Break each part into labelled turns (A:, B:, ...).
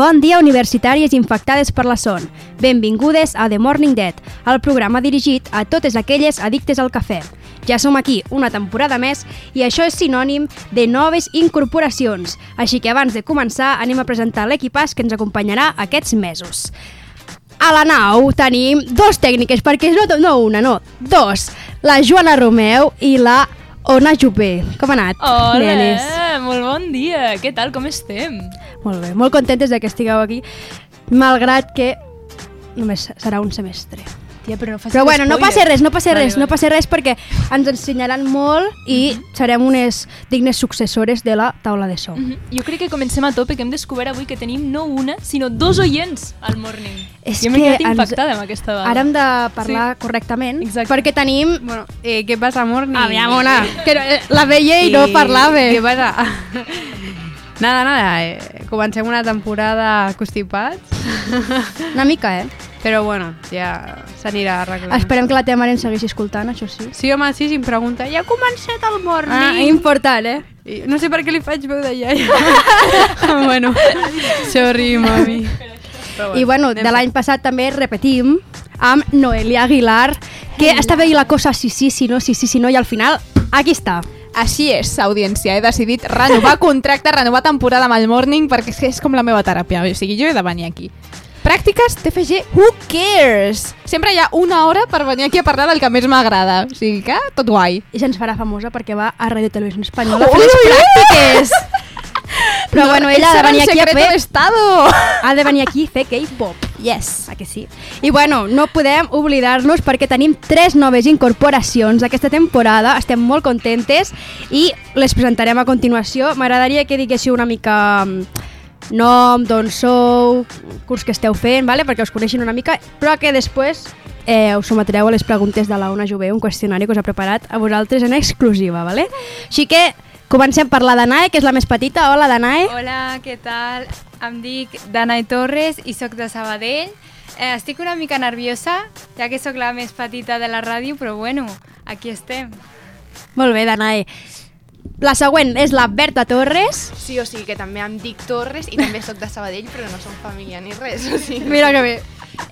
A: Bon dia, universitàries infectades per la son. Benvingudes a The Morning Dead, el programa dirigit a totes aquelles addictes al cafè. Ja som aquí una temporada més i això és sinònim de noves incorporacions. Així que abans de començar anem a presentar l'equipàs que ens acompanyarà aquests mesos. A la nau tenim dos tècniques, perquè no, no una, no, dos. La Joana Romeu i la Ona Jupé. Com ha anat,
B: Hola,
A: nenes?
B: molt bon dia. Què tal, com estem?
A: Molt bé, molt contentes de que estigueu aquí, malgrat que només serà un semestre.
B: Tia, però no
A: Però bueno, no passa res, no passa
B: Vale,
A: res, no
B: vale. Mhm.
A: passa res perquè ens ensenyaran molt i serem unes dignes successores de la taula de so.
B: Mhm. Jo crec que comencem a tope, que hem descobert avui que tenim no una, sinó dos oients al morning.
A: És
B: jo m'he
A: que
B: quedat
A: ens-
B: impactada amb aquesta dada.
A: Ara hem de parlar correctament
B: Exacte.
A: perquè tenim...
C: Bueno, eh, què passa, Morni?
A: Aviam, ona, que no- eh, la veia i no parlava.
C: Què passa? nada, nada, eh, comencem una temporada constipats,
A: Una mica, eh?
C: però bueno, ja s'anirà arreglant.
A: Esperem que la teva mare ens segueixi escoltant, això sí.
C: Sí, home, sí, si em pregunta, ja ha començat el Morni?
A: Ah, important, eh?
C: I no sé per què li faig veu de iaia. bueno, sorry, mami. Però
A: I bueno, de l'any passat també repetim amb Noelia Aguilar, que estava ahí la cosa sí, sí, sí, no, sí, sí, sí, no, i al final aquí està.
D: Així és, audiència. He decidit renovar contracte, renovar temporada amb el Morning, perquè és que és com la meva teràpia. O sigui, jo he de venir aquí. Pràctiques TFG, who cares? Sempre hi ha una hora per venir aquí a parlar del que més m'agrada. O sigui que tot guai.
A: I se'ns farà famosa perquè va a Radio Televisió Espanyola a
D: Ui,
A: fer les pràctiques. Però bueno, ella ha de venir aquí a fer...
D: estado.
A: Ha de venir aquí a fer K-pop. Yes, a que sí. I bueno, no podem oblidar-nos perquè tenim tres noves incorporacions aquesta temporada, estem molt contentes i les presentarem a continuació. M'agradaria que diguéssiu una mica mm, nom, d'on sou, curs que esteu fent, vale? perquè us coneixin una mica, però que després eh, us sometreu a les preguntes de la Ona Jové, un qüestionari que us ha preparat a vosaltres en exclusiva. Vale? Així que comencem per la Danae, que és la més petita. Hola, Danae.
E: Hola, què tal? Em dic Danai Torres i sóc de Sabadell. Eh, estic una mica nerviosa, ja que sóc la més petita de la ràdio, però bueno, aquí estem.
A: Molt bé, Danae. La següent és la Berta Torres.
F: Sí, o sigui que també em dic Torres i també sóc de Sabadell, però no som família ni res. O sigui.
A: Mira que bé.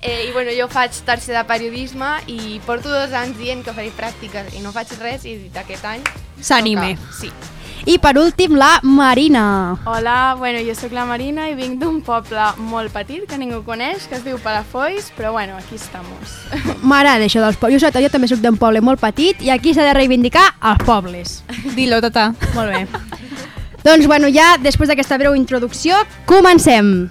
F: Eh, I bueno, jo faig tercer de periodisme i porto dos anys dient que faré pràctiques i no faig res i aquest any...
A: S'anime.
F: Sí.
A: I per últim, la Marina.
G: Hola, bueno, jo sóc la Marina i vinc d'un poble molt petit que ningú coneix, que es diu Palafolls, però bueno, aquí estamos.
A: M'agrada això dels pobles. Jo, jo també sóc d'un poble molt petit i aquí s'ha de reivindicar els pobles.
D: Dilo, tata.
A: Molt bé. doncs, bueno, ja després d'aquesta breu introducció, comencem.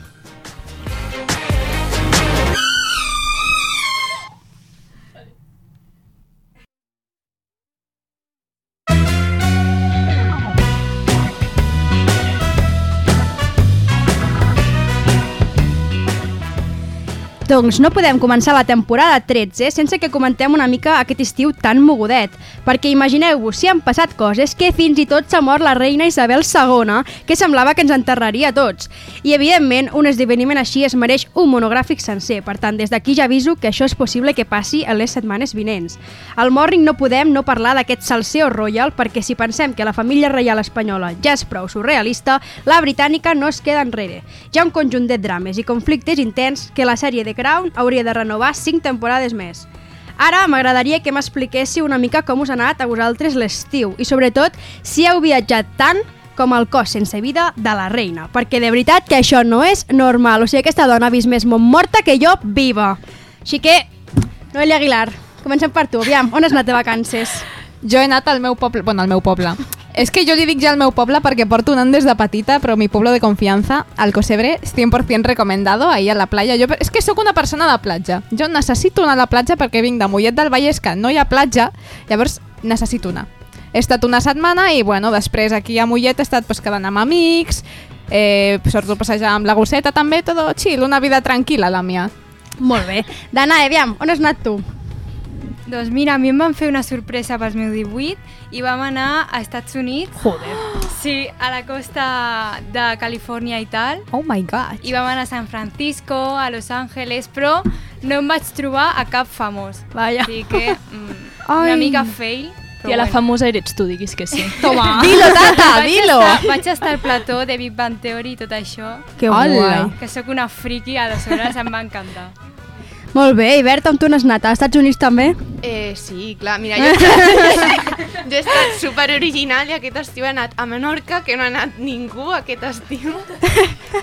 A: Doncs no podem començar la temporada 13 sense que comentem una mica aquest estiu tan mogudet, perquè imagineu-vos si han passat coses que fins i tot s'ha mort la reina Isabel II, que semblava que ens enterraria a tots. I evidentment, un esdeveniment així es mereix un monogràfic sencer, per tant, des d'aquí ja aviso que això és possible que passi en les setmanes vinents. Al Morning no podem no parlar d'aquest salseo royal, perquè si pensem que la família reial espanyola ja és prou surrealista, la britànica no es queda enrere. Hi ha un conjunt de drames i conflictes intens que la sèrie de Crown hauria de renovar 5 temporades més. Ara m'agradaria que m'expliquéssiu una mica com us ha anat a vosaltres l'estiu i sobretot si heu viatjat tant com el cos sense vida de la reina, perquè de veritat que això no és normal, o sigui aquesta dona ha vist més morta que jo viva. Així que, Noelia Aguilar, comencem per tu, aviam, on has anat de vacances?
D: Jo he anat al meu poble, bueno, al meu poble. És que jo li dic ja al meu poble perquè porto anant des de petita, però mi pueblo de confianza, al Cosebre, 100% recomendado, ahí a la playa. Jo, és que sóc una persona de platja. Jo necessito anar a la platja perquè vinc de Mollet del Vallès, que no hi ha platja, llavors necessito anar. He estat una setmana i, bueno, després aquí a Mollet he estat pues, quedant amb amics, eh, surto a passejar amb la gosseta també, tot chill, una vida tranquil·la la mia.
A: Molt bé. Dana, aviam, on has anat tu?
E: Doncs mira, a mi em van fer una sorpresa pels meus 18 i vam anar a Estats Units.
A: Joder.
E: Sí, a la costa de Califòrnia i tal.
D: Oh my god.
E: I vam anar a San Francisco, a Los Angeles, però no em vaig trobar a cap famós.
A: Vaya.
E: Així que mm,
D: Ai.
E: una mica fail.
B: I a la famosa eres tu, diguis que sí.
A: Toma.
C: Dilo, tata,
E: Vaig
C: dilo.
E: estar, vaig estar al plató de Big Bang Theory i tot això,
A: Que guai.
E: que sóc una friki, a les hores em va encantar.
A: Molt bé, i Berta, on tu n'has anat? Als Estats Units també?
F: Eh, sí, clar, mira, jo jo he estat super original i aquest estiu he anat a Menorca, que no ha anat ningú aquest estiu.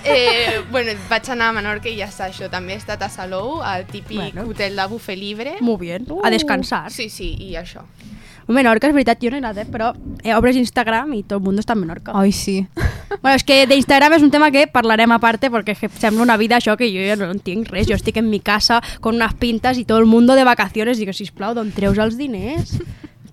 F: Eh, bueno, vaig anar a Menorca i ja està, això. També he estat a Salou, al típic
A: Bueno.
F: hotel de buffet libre.
A: Molt bé. A descansar.
F: Sí, sí, i això.
A: A Menorca, és veritat, jo no he anat, eh? però eh, obres Instagram i tot el món està a Menorca.
D: Ai, sí.
A: Bueno, és que d'Instagram és un tema que parlarem a parte perquè sembla una vida això que jo ja no entenc res. Jo estic en mi casa con unas pintas i tot el mundo de vacaciones. Dic, sisplau, d'on treus els diners?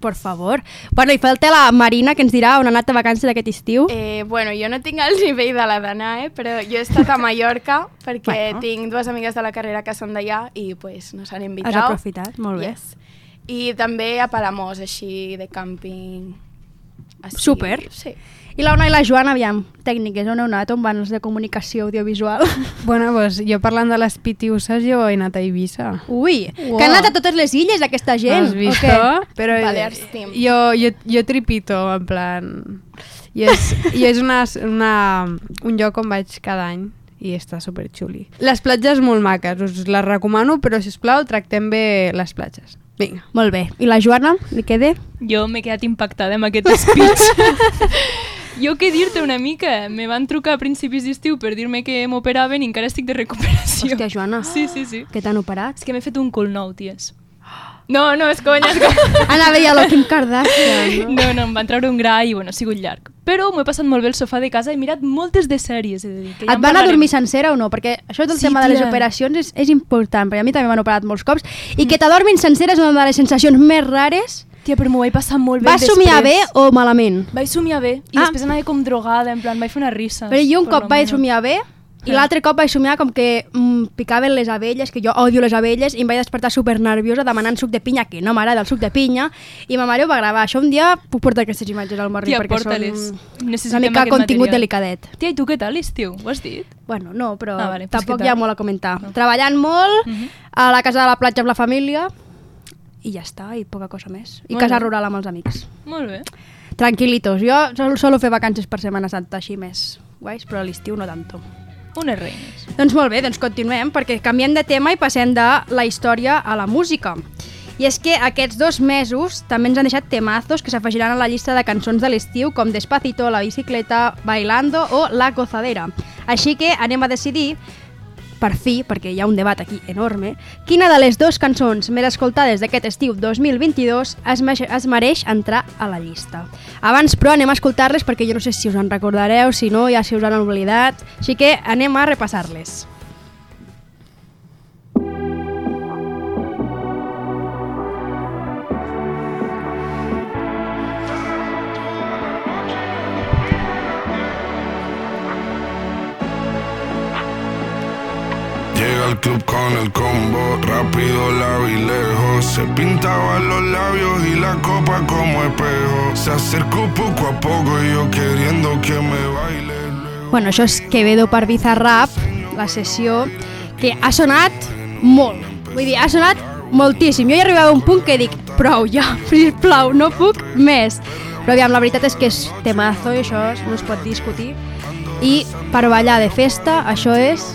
A: Por favor. Bueno, i falta la Marina, que ens dirà on ha anat de vacances aquest estiu.
G: Eh, bueno, jo no tinc el nivell de la Dana, eh, però jo he estat a Mallorca perquè
A: Bueno.
G: tinc dues amigues de la carrera que són d'allà i pues, nos han
A: Has
G: invitat.
A: aprofitat, molt bé.
G: Yes. I també a Palamós, així, de càmping. Així,
A: Super.
G: Sí.
A: I la Ona i la Joana, aviam, tècniques, on heu anat? On van els de comunicació audiovisual?
C: Bueno, pues, jo parlant de les pitiuses, jo he anat a Eivissa.
A: Ui,
C: Uau.
A: que han anat a totes les illes, aquesta gent.
C: Has vist?
A: o què?
C: Però jo, jo, jo tripito, en plan... I és, i és una, una, un lloc on vaig cada any i està superxuli. Les platges molt maques, us les recomano, però si us plau tractem bé les platges. Vinga.
A: Molt bé. I la Joana, li quede?
B: Jo m'he quedat impactada amb aquest speech. jo què dir-te una mica? Me van trucar a principis d'estiu per dir-me que m'operaven i encara estic de recuperació.
A: Hòstia, Joana,
B: Sí, sí, sí.
A: que t'han operat?
B: És que m'he fet un cul nou, ties. No, no, és conya, és conya.
A: Anava ja a lo Kim Kardashian. No?
B: No, no, em van treure un gra i, bueno, ha sigut llarg. Però m'ho he passat molt bé al sofà de casa i he mirat moltes de sèries, he de dir. Que ja
A: Et van a dormir sencera o no? Perquè això del
B: Sí,
A: tema de les
B: tia.
A: operacions és, és important, perquè a mi també m'han operat molts cops, i que t'adormin sencera és una de les sensacions més rares.
B: Tia, però m'ho vaig passar molt bé
A: Vas somiar bé
B: després.
A: o malament?
B: Vaig somiar bé i
A: Ah.
B: després anava com drogada, en plan, vaig fer una risa.
A: Però jo un cop vaig somiar bé i l'altre cop vaig somiar com que mm, picaven les abelles, que jo odio les abelles, i em vaig despertar super nerviosa demanant suc de pinya, que no m'agrada el suc de pinya, i ma mare ho va gravar. Això un dia puc portar aquestes imatges al morri
B: Tia,
A: perquè són
B: Necessitem
A: una mica contingut
B: material.
A: delicadet.
B: Tia, i tu què tal, estiu? Ho has dit?
A: Bueno, no, però
B: Ah, vale,
A: tampoc hi ha molt a comentar.
B: No.
A: Treballant molt,
B: Mhm.
A: a la casa de la platja amb la família, i ja està, i poca cosa més. I
B: Molt
A: casa
B: bé.
A: rural amb els amics.
B: Molt bé.
A: Tranquilitos. Jo sol, solo fer vacances per Setmana Santa així més guais, però a l'estiu no tanto.
B: Unes reines.
A: Doncs molt bé, doncs continuem, perquè canviem de tema i passem de la història a la música. I és que aquests dos mesos també ens han deixat temazos que s'afegiran a la llista de cançons de l'estiu com Despacito, La bicicleta, Bailando o La gozadera. Així que anem a decidir per fi, perquè hi ha un debat aquí enorme, quina de les dues cançons més escoltades d'aquest estiu 2022 es, me es mereix entrar a la llista. Abans, però, anem a escoltar-les perquè jo no sé si us en recordareu, si no, ja si us han oblidat, així que anem a repassar-les.
H: Al club con el combo, rápido la vi lejos. Se pintaba los labios y la copa como espejo. Se acercó poco a poco y yo queriendo que me baile.
A: Bueno, això és Quevedo per Bizarrap, la sessió que ha sonat molt. Vull dir, ha sonat moltíssim. Jo hi arribava a un punt que dic, prou ja, sisplau, no puc més. Però aviam, la veritat és que és temazo i això no es pot discutir. I per ballar de festa, això és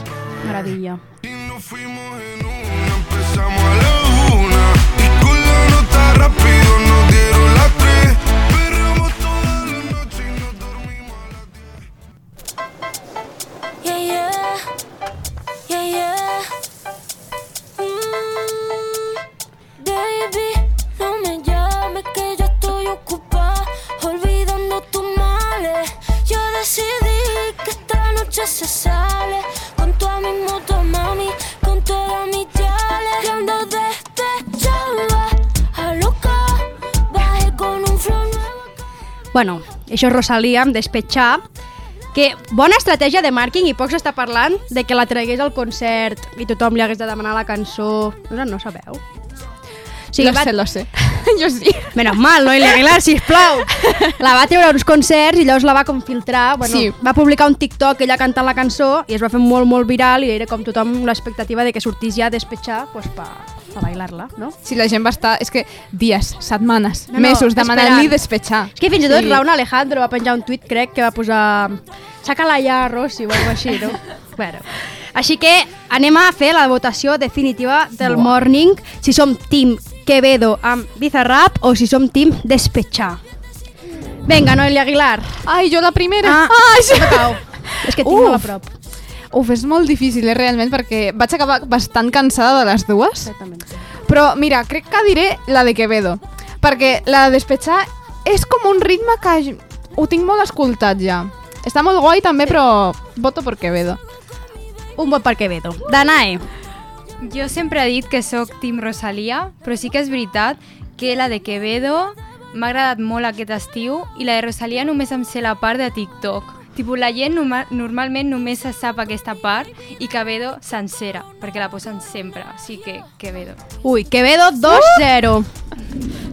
A: meravella.
H: Y nos fuimos en una, empezamos a la una. Y con la nota rápido nos dieron las tres. Perramos toda la noche y nos dormimos a las
I: Yeah, yeah, yeah, yeah. Mm, baby, no me llames que yo estoy ocupada, olvidando tus males. Yo decidí que esta noche se sale
A: Bueno, això és Rosalia amb Despetxar, que bona estratègia de màrqueting i poc s'està parlant de que la tragués al concert i tothom li hagués de demanar la cançó. No, no sabeu? O sigui,
D: lo
A: va-
D: sé, lo sé. jo sí.
A: Menos mal, no? I l'Aguilar, sisplau. La va treure a uns concerts i llavors la va com filtrar. Bueno,
D: Sí.
A: Va publicar un TikTok ella cantant la cançó i es va fer molt, molt viral i era com tothom l'expectativa de que sortís ja a despetxar pues, pa, a bailar-la, no?
D: Si la gent va estar, és que dies, setmanes,
A: No, no,
D: mesos demanant-li despetxar.
A: És que fins i tot
C: Sí.
A: Raúl Alejandro va penjar un tuit, crec, que va posar saca-la ja, Rossi, o alguna així, no? bueno. Així que anem a fer la votació definitiva del Morning, si som team Quevedo amb Bizarrap o si som team Despetxar. Vinga, Noelia Aguilar.
D: Ai, jo la primera.
A: Ah,
D: Ai, sí.
A: no cau. És que tinc
D: Uf.
A: molt a prop.
D: Uf, és molt difícil, eh, realment, perquè vaig acabar bastant cansada de les dues.
A: Exactament.
D: Però, mira, crec que diré la de Quevedo. Perquè la de Despetxar és com un ritme que ho tinc molt escoltat ja. Està molt guai també, però voto per Quevedo.
A: Un vot per Quevedo. Danae.
E: Jo sempre he dit que sóc Team Rosalia, però sí que és veritat que la de Quevedo m'ha agradat molt aquest estiu i la de Rosalia només em sé la part de TikTok. Tipo, la gent norma normalment només se sap aquesta part i Quevedo sencera, perquè la posen sempre. Així que Quevedo.
A: Ui, Quevedo 2-0.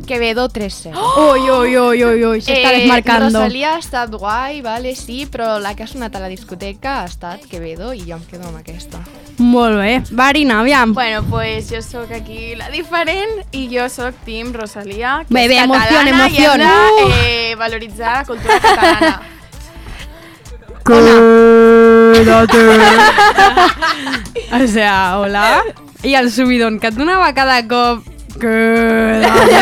F: Quevedo 3-0.
A: Ui, ui, ui, ui, ui, s'està desmarcando.
F: Eh, Rosalia ha estat guai, vale, sí, però la que ha sonat a la discoteca ha estat Quevedo i jo em quedo amb aquesta.
A: Molt bé. Varina, aviam.
G: Bueno, pues jo sóc aquí la diferent i jo sóc Team Rosalia, que
A: Bé,
G: és
A: bé, emoción,
G: catalana
A: emoción.
G: i hem de eh, valoritzar la cultura catalana.
C: O sea, hola. I el subidon que et donava cada cop... Quédate.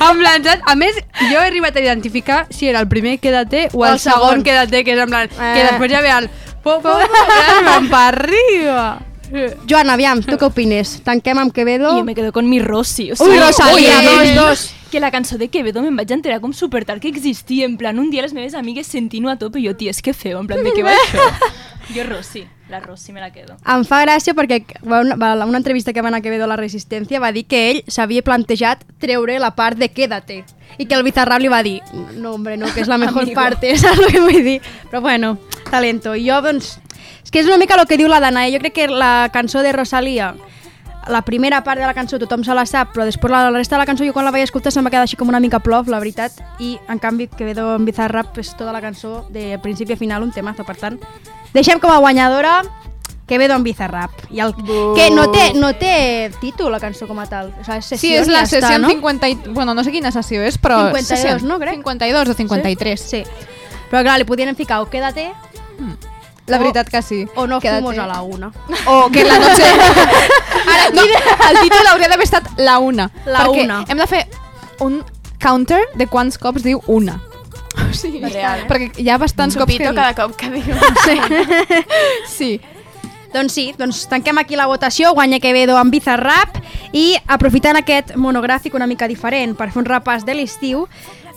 C: en plan, saps? A més, jo he arribat a identificar si era el primer quédate o el,
A: El segon.
C: segon quédate, que és en plan...
A: Eh.
C: Que després ja ve el... Po, po, po, que van per arriba.
A: Joan, aviam, tu què opines? Tanquem amb Quevedo?
B: Jo me quedo con mi Rossi. O
A: Ui, Rosalia,
B: oye,
A: dos, dos.
B: Que la cançó de Quevedo me'n vaig enterar com super tard que existia. En plan, un dia les meves amigues sentint-ho a tope i jo, ties, què feu? En plan, de què va això? Jo Rossi, la Rossi me la quedo.
A: Em fa gràcia perquè una, una entrevista que va anar a Quevedo a la Resistència va dir que ell s'havia plantejat treure la part de Quédate i que el Bizarrap li va dir no, hombre, no, que és la mejor
B: Amigo.
A: parte, saps el que vull dir? Però bueno, talento. I jo, doncs, és que és una mica el que diu la Danae. Jo crec que la cançó de Rosalia la primera part de la cançó tothom se la sap, però després la, la resta de la cançó jo quan la vaig escoltar se'm va quedar així com una mica plof, la veritat, i en canvi Quevedo en Bizarrap és tota la cançó de principi a final un temazo, per tant, deixem com a guanyadora Quevedo en Bizarrap. I el, que no té, no té títol la cançó com a tal. O sigui, és sessió
D: Sí, és la
A: ja
D: sessió
A: està, no?
D: 50... i- Bueno, no sé quina sessió és, però...
A: 52,
D: sessió.
A: no, crec?
D: 52 o 53.
A: Sí. Però clar, li podien ficar o Quédate
D: La veritat que sí.
A: o No
D: Quédate.
A: fuimos a la una.
D: O que la noche... Ara, no, el títol hauria d'haver estat la una.
A: La
D: perquè
A: una.
D: hem de fer un counter de quants cops diu una. O sigui,
G: Real.
D: perquè hi ha bastants cops que...
G: Cada cop que diu.
D: Sí.
A: Doncs sí, doncs tanquem aquí la votació, guanya Quevedo amb Bizarrap i aprofitant aquest monogràfic una mica diferent per fer un repàs de l'estiu,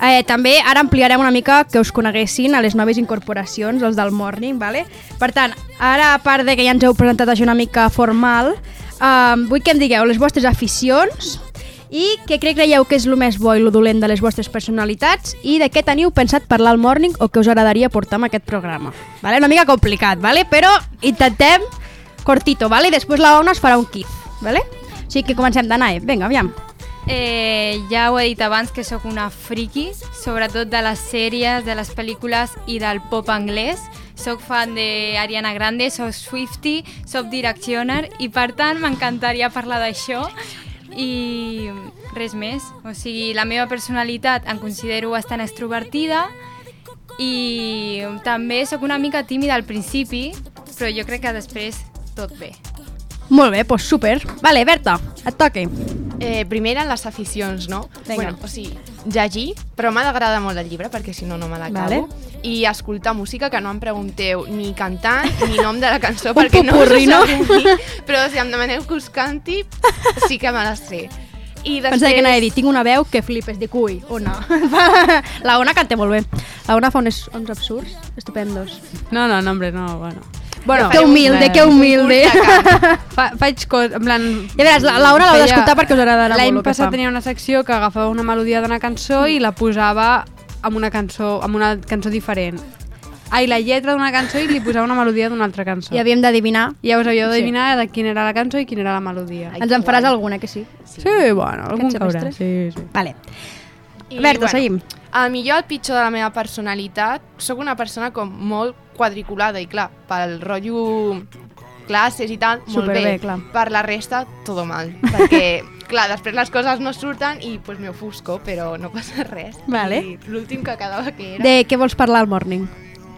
A: eh, també ara ampliarem una mica que us coneguessin a les noves incorporacions, els del Morning, vale? Per tant, ara a part de que ja ens heu presentat això una mica formal, eh, vull que em digueu les vostres aficions i què crec creieu que és el més bo i el dolent de les vostres personalitats i de què teniu pensat parlar al Morning o que us agradaria portar amb aquest programa. Vale? Una mica complicat, vale? però intentem cortito, vale? Després la Ona es farà un quiz, vale? Sigui que comencem d'Anae. Vinga, aviam.
E: Eh, ja ho he dit abans que sóc una friki, sobretot de les sèries, de les pel·lícules i del pop anglès. Soc fan de Ariana Grande, soc Swiftie, soc Directioner i per tant m'encantaria parlar d'això i res més. O sigui, la meva personalitat em considero bastant extrovertida i també sóc una mica tímida al principi, però jo crec que després tot bé.
A: Molt bé, doncs super. Vale, Berta, et toque.
F: Eh, primer eren les aficions, no?
A: Vinga.
F: Bueno, o sigui, llegir, però m'ha d'agradar molt el llibre, perquè si no, no me l'acabo.
A: Vale.
F: I escoltar música, que no em pregunteu ni cantant ni nom de la cançó,
A: Un
F: perquè no us ho. Però si em demaneu que us canti, sí que me la sé. I després...
A: Pensava que anava a dir, tinc una veu que flipes, dic, ui, Ona. la Ona canta molt bé. La Ona fa uns, uns absurds estupendos.
C: No, no, no, hombre, no, bueno. Bueno,
A: que humilde, que humilde.
C: Fa, faig coses, en plan...
A: Ja veràs, la, la Ona l'heu d'escoltar perquè us agradarà
C: L'any
A: molt que
C: passat tenia una secció que agafava una melodia d'una cançó i la posava amb una cançó, amb una cançó diferent. Ai, la lletra d'una cançó i li posava una melodia d'una altra cançó.
A: I havíem d'adivinar.
C: I llavors havíeu d'adivinar de quina era la cançó i quina era la melodia.
A: Ens en faràs alguna, que sí?
C: Sí, bueno, algun caurà. Sí, sí.
A: Vale.
F: I,
A: Berta, seguim.
F: El millor, el pitjor de la meva personalitat, sóc una persona com molt quadriculada i clar, pel rotllo classes i tal, molt
A: Superbé,
F: bé.
A: clar.
F: Per la resta, todo mal. Perquè, clar, després les coses no surten i pues, me ofusco, però no passa res.
A: Vale.
F: I l'últim que quedava que era...
A: De què vols parlar al morning?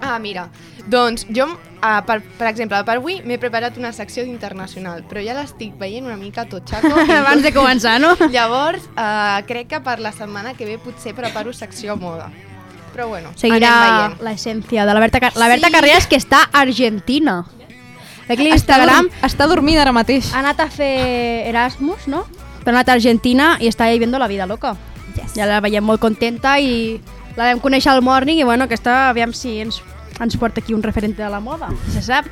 F: Ah, mira, doncs jo, uh, per, per exemple, per avui m'he preparat una secció d'internacional, però ja l'estic veient una mica tot xaco.
A: Abans de començar, no?
F: Llavors, uh, crec que per la setmana que ve potser preparo secció moda. Però bueno,
A: Seguirà l'essència de la Berta, Car la Berta
F: Sí.
A: Carreras, que està a Argentina.
D: Està,
A: l'Instagram
D: dorm està dormint ara mateix.
A: ha anat a fer Erasmus, no? Però ha anat a Argentina i està viviendo la vida loca. Yes. Ja la veiem molt contenta i la vam conèixer al morning i bueno, aquesta, aviam si ens, ens porta aquí un referent de la moda, se sap.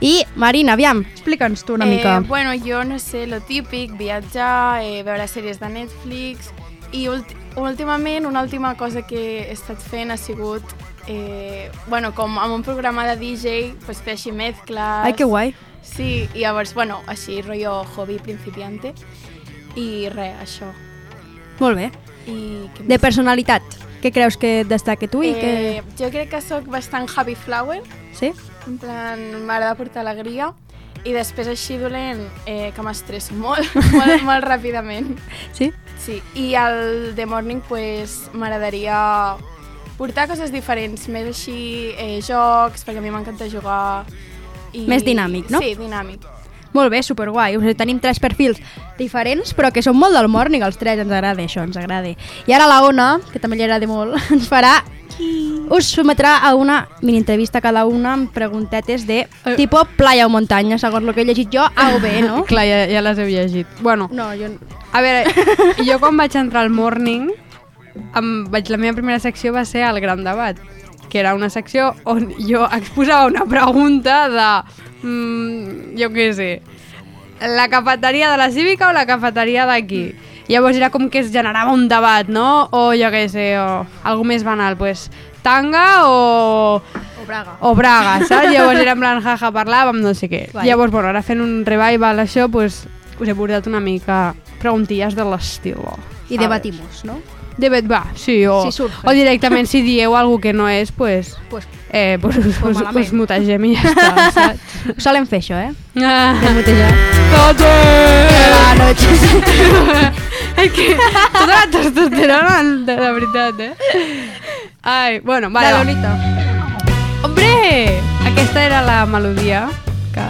A: I Marina, aviam, explica'ns tu una mica.
G: Eh, bueno, jo no sé, lo típic, viatjar, eh, veure sèries de Netflix i últimament una última cosa que he estat fent ha sigut eh, bueno, com amb un programa de DJ pues, fer així mescles
A: Ai, que guai.
G: Sí, i llavors, bueno, així rotllo hobby principiante i res, això
A: Molt bé.
G: I què
A: De personalitat, què creus que destaca tu i
G: eh,
A: que...
G: Jo crec que sóc bastant happy flower
A: Sí?
G: En plan, m'agrada portar alegria i després així dolent, eh, que m'estresso molt, molt, molt ràpidament.
A: Sí?
G: Sí, i al The Morning pues, m'agradaria portar coses diferents, més així eh, jocs, perquè a mi m'encanta jugar. I...
A: Més dinàmic, no?
G: Sí, dinàmic.
A: Molt bé, superguai. O sigui, tenim tres perfils diferents, però que són molt del morning, els tres. Ens agrada això, ens agrada. I ara la Ona, que també li agrada molt, ens farà... Us sometrà a una mini entrevista cada una amb preguntetes de tipo playa o muntanya, segons el que he llegit jo, A o B, no?
C: Clar, ja, ja les heu llegit. Bueno,
A: No, jo...
C: a veure, jo quan vaig entrar al Morning, em, vaig, la meva primera secció va ser el Gran Debat, que era una secció on jo exposava una pregunta de, mm, jo què sé, la cafeteria de la Cívica o la cafeteria d'aquí. Llavors era com que es generava un debat, no? O jo què sé, o algo més banal, pues, tanga o,
A: O Braga.
C: o Braga, saps? Llavors era en plan, jaja, parlàvem, no sé què.
A: Guai.
C: Llavors, bueno, ara fent un revival això, pues, us he portat una mica preguntilles de l'estil.
A: I debatimos, no?
C: De bet, va, sí, o,
A: Si surge.
C: o directament si dieu algo que no és, pues,
A: Pues,
C: eh, pues,
A: Pues malament.
C: us mutegem i ja està, saps?
A: solen fer això, eh?
C: Ah,
A: Mutejar.
C: Bona noche. és que tota la testosterona, de, de veritat, eh? Ai, bueno, vale,
A: Dale,
C: va.
A: Olita.
C: ¡Hombre! Aquesta era la melodia que,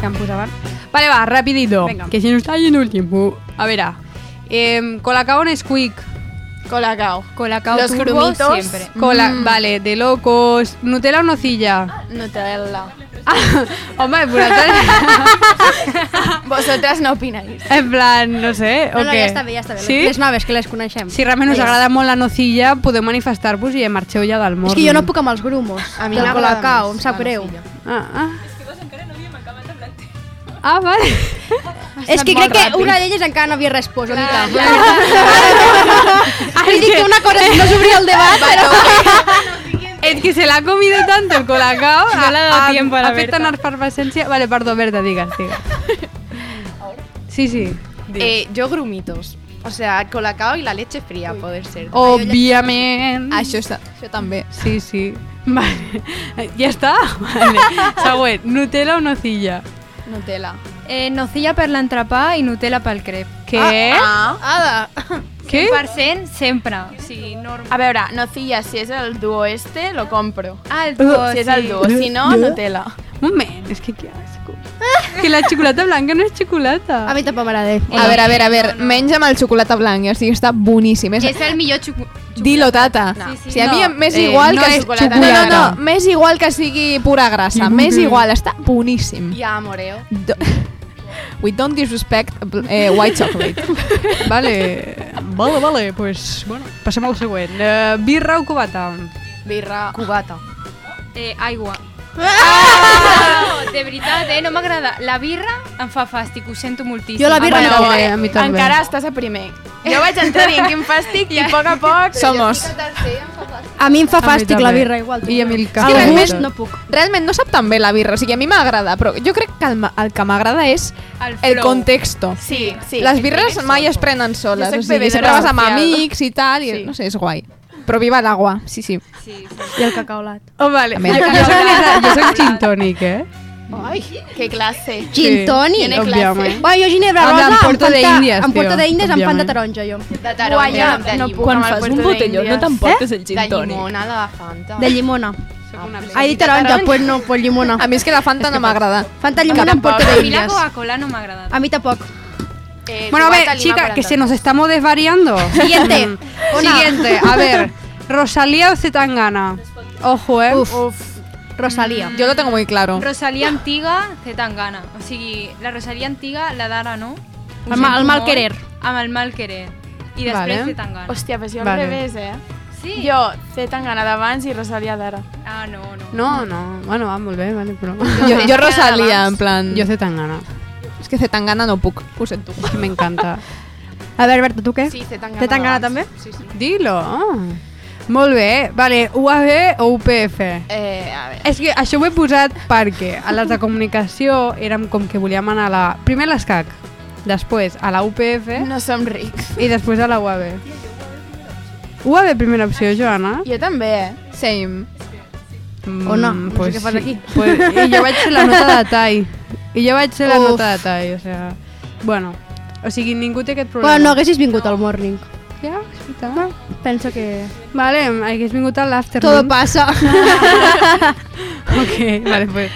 C: que em posaven. Vale, va, rapidito.
A: Venga.
C: Que se nos está yendo el tiempo. A ver, eh, Colacao Nesquik.
G: Colacao.
E: Colacao
G: Los
E: turbo
G: grumitos.
E: siempre.
C: Cola,
A: Mm.
C: Vale, de locos. ¿Nutella o nocilla?
G: Nutella.
C: Ah, home, vosaltres...
G: Vosotras no opináis.
C: en plan, no sé, o
A: No, no,
C: què?
A: ja està bé, ja està bé.
C: Sí?
A: Les noves, que les coneixem.
C: Si realment us agrada molt la nocilla, podeu manifestar-vos i marxeu ja del món.
A: És que jo no puc amb els grumos.
F: A mi m'agrada
A: Colacao,
F: més
A: em sap greu.
C: Ah, ah. Ah, vale.
A: És que crec que una d'elles encara no havia respost, Olita.
G: ja.
A: He dit que una cosa no s'obria el debat, però...
C: Es que se la ha comido tanto el colacao.
E: No le ha dado tiempo a la
C: Ha fet
E: Berta.
C: tan efervescencia. Vale, perdó, Berta, digues, digues. Sí, sí.
F: Eh, yo grumitos. O sea, colacao y la leche fría, poder ser.
C: Òbviament.
D: Això, està, això també.
C: Sí, sí. Vale. Ja està? Vale. Següent. Nutella o nocilla?
G: Nutella.
E: Eh, nocilla per l'entrepà i Nutella pel crep.
C: Què?
G: Ah.
A: Ada.
C: Què?
E: 100% sempre. Sigui, normal.
G: A veure, nocilla, si és el duo este, lo compro.
E: Ah, el duo,
G: si és el duo, si no, Nutella.
C: Un moment, és que que asco. Que la xocolata blanca no és xocolata.
A: A mi tampoc m'agrada.
D: A veure, a veure, a veure, menys amb el xocolata blanc, o sigui, està boníssim. És...
E: És el millor xucu...
D: Dilo, tata.
E: No. Sí, sí.
D: Si a mi
E: No.
D: m'és
C: Eh,
D: igual
C: no
D: que...
C: és
D: No,
C: xocolata.
D: no, no, m'és igual que sigui pura grassa. M'és igual, està boníssim.
F: Ya, moreo.
D: Do... We don't disrespect eh, white chocolate.
C: Vale, vale, vale, pues, bueno, passem al següent. Uh, birra o cubata?
G: Birra.
F: Cubata.
E: Eh, aigua. Ah! De veritat, eh? No m'agrada. La birra em fa fàstic, ho sento moltíssim.
A: Jo la birra
C: Bueno,
A: no.
C: eh, a mi també.
G: Encara estàs a primer. Jo vaig entrar dient quin fàstic i a poc a poc...
D: Somos.
A: A mi em fa fàstic la
C: també.
A: birra, igual.
C: I a mi el cafè.
A: que
D: realment
A: no puc.
D: Realment no sap tan bé la birra, o sigui, a mi m'agrada, però jo crec que el, el que m'agrada és
E: El
D: el contexto.
G: Sí, sí.
D: Les birres mai es prenen soles, o sigui, sempre vas amb amics i tal, i
G: Sí.
D: no sé, és guai. Però viva l'agua, sí, sí.
E: Sí, sí.
A: I el cacaolat.
C: Oh, vale.
D: També.
C: Jo, soc, jo soc gin tònic, eh?
G: Ai, que classe.
A: Gin tònic.
G: Tiene
C: òbviament.
A: Bueno, jo ginebra
C: Amb
A: rosa
C: en Porto
A: amb
C: de Índies,
A: amb Porto d'Índies amb Fanta taronja, jo.
F: De taronja,
G: Guanya,
F: de
G: no puc
B: Quan
G: amb el
B: fas un
G: de
B: botelló no t'emportes el gin
F: De
B: tònic.
F: llimona, de la Fanta.
A: De llimona.
C: Una
A: Ha dit taronja, pues no, pues llimona.
D: A mi és que la Fanta no m'agrada.
A: Fanta llimona amb Porto
E: A mi la. Coca-Cola no m'ha agradat.
A: A mi tampoc.
F: Eh,
C: Bueno, a ver, chica,
F: 40.
C: que se nos estamos desvariando.
A: Siguiente.
C: Siguiente, a ver. Rosalía o Zetangana. Ojo, eh.
A: Uf. Rosalía.
D: Yo lo tengo muy claro.
E: Rosalia antiga, té tan gana. O sigui, la Rosalia antiga, la d'ara no. Ho
A: El ma- el mal
E: molt,
A: querer.
E: Amb el mal querer. I després
C: Vale.
E: vale. té tan gana.
G: Hòstia, pues jo al
C: Vale.
G: revés, eh?
E: Sí?
G: Jo, C tan gana d'abans i Rosalia d'ara.
E: Ah, no, no.
C: No, no. Bueno, va molt bé, vale, però...
D: Jo, jo Rosalia, en plan...
C: Jo Zetangana.
D: És que Zetangana no puc, ho sento.
C: Me encanta.
A: A veure, Berta, tu què?
F: Sí, té tan
A: Té tan gana
F: abans.
A: també?
F: Sí, sí.
C: Dilo. Ah. Molt bé. Vale, UAB o UPF?
F: Eh, a veure.
C: És que això ho he posat perquè a les de comunicació érem com que volíem anar a la... Primer a l'ESCAC, després a la UPF
G: No som rics.
C: i després a la UAB. UAB primera opció, Joana?
G: Jo també, eh?
D: Same.
A: O no, no sé què fas aquí.
C: Pues, I jo vaig ser la nota de tall. I jo vaig ser la
A: Uf.
C: nota de tall, o sea... Bueno, o sigui, ningú té aquest problema.
A: Bueno, no haguessis vingut al morning.
C: Ja, és veritat.
A: Penso que...
C: Vale, hagués vingut a
A: Todo
C: l'afternoon.
A: pasa.
C: ok, vale, pues...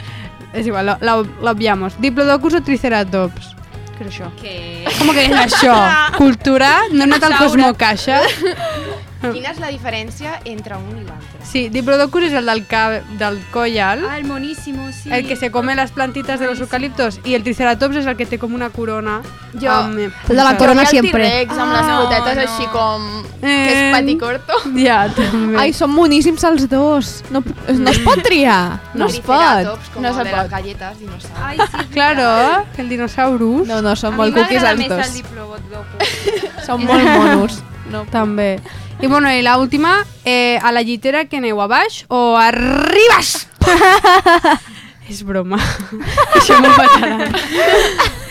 C: És igual, lo- lo- l'obviamos. Diplodocus o Triceratops? Què és això?
E: Que...
C: Com que és això? Cultura? No he anat al Cosmocaixa?
F: Quina és la diferència entre un i l'altre?
C: Sí, Diplodocus és el del, ca... del coll alt,
E: Ah, el moníssimo, sí.
C: el que se come las plantites de los eucaliptos, i el Triceratops és el que té com una corona.
G: Jo-
C: amb, eh,
A: El de la corona
G: Jo el
A: sempre.
G: T-Rex amb les
E: Ah, no,
G: potetes
E: no.
G: així com... Que
C: Eh.
G: és paticorto.
C: Ja, també.
D: Ai, són moníssims els dos. No, no es pot triar. No es pot.
F: Com
G: No
F: no
G: se
F: de
G: pot.
F: les galletes dinosaures.
E: Ai, sí.
C: Claro, que el dinosaurus.
D: No, no, són
E: A
D: molt
E: mi
D: cookies
E: m'agrada
D: els
E: més el
D: dos.
E: diplodocus.
D: Són molt monos.
C: No. També. I bueno, i l'última, eh, a la llitera que aneu a baix o arribes? és broma. Això m'ho pataran.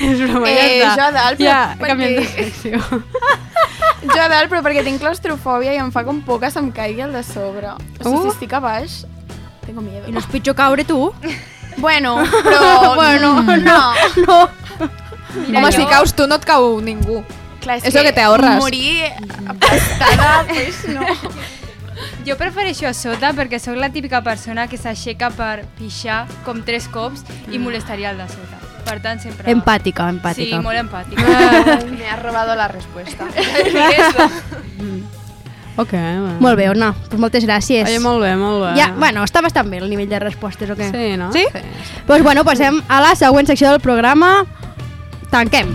C: és broma, ja
G: Eh,
C: està.
G: jo a dalt, però
C: Ja,
G: perquè-
C: canviem de secció.
G: Jo a dalt, però perquè tinc claustrofòbia i em fa com por que se'm caigui el de sobre. O sigui,
C: Uh.
G: si estic a baix, tengo miedo.
A: I no és pitjor caure tu?
G: Bueno, però...
A: Bueno,
G: no.
A: No.
G: Mira,
D: Home, si
G: jo-
D: caus tu no et cau ningú.
G: Clar, és
D: Eso que te ahorras.
G: Morir aplastada, pues no.
E: Jo prefereixo a sota perquè sóc la típica persona que s'aixeca per pixar com tres cops i molestaria el de sota. Per tant, sempre...
A: Empàtica,
E: Sí,
A: empàtica.
E: molt empàtica.
F: Me has robado la respuesta.
C: Ok, bueno.
A: Molt bé, Ona. Pues moltes gràcies.
C: Oye, molt bé, molt bé.
A: Ja, bueno, està bastant bé el nivell de respostes, o què?
C: Sí, no?
A: Sí? Doncs bueno, passem a la següent secció del programa. Tanquem.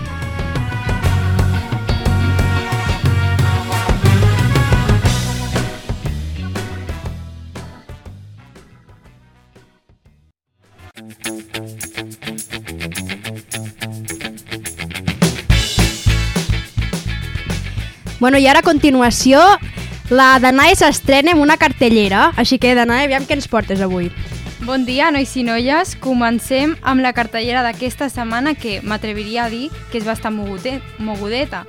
A: Bueno, i ara a continuació, la Danae s'estrena amb una cartellera. Així que, Danae, aviam què ens portes avui.
E: Bon dia, nois i noies. Comencem amb la cartellera d'aquesta setmana que m'atreviria a dir que és bastant mogudet, mogudeta.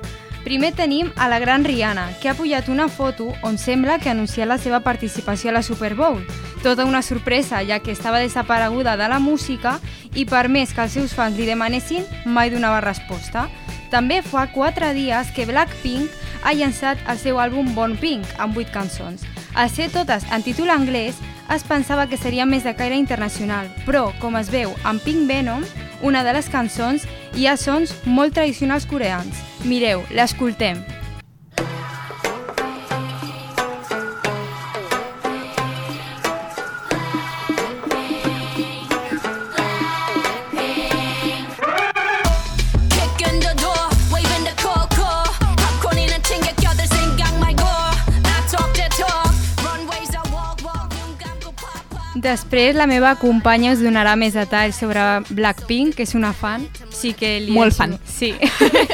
E: Primer tenim a la gran Rihanna, que ha pujat una foto on sembla que ha anunciat la seva participació a la Super Bowl. Tota una sorpresa, ja que estava desapareguda de la música i per més que els seus fans li demanessin, mai donava resposta. També fa 4 dies que Blackpink ha llançat el seu àlbum Born Pink, amb 8 cançons. Al ser totes en títol anglès, es pensava que seria més de caire internacional, però, com es veu en Pink Venom, una de les cançons hi ha sons molt tradicionals coreans. Mireu, l'escoltem. Després, la meva companya us donarà més detalls sobre Blackpink, que és una fan. Sí que li
D: Molt
E: deixo-
D: fan.
E: Sí.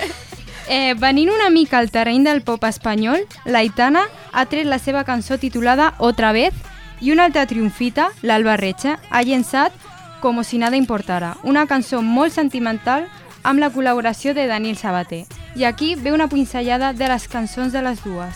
E: eh, venint una mica al terreny del pop espanyol, l'Aitana ha tret la seva cançó titulada Otra vez i una altra triomfita, l'Alba Recha, ha llençat Como si nada importara, una cançó molt sentimental amb la col·laboració de Daniel Sabater. I aquí ve una pinzellada de les cançons de les dues.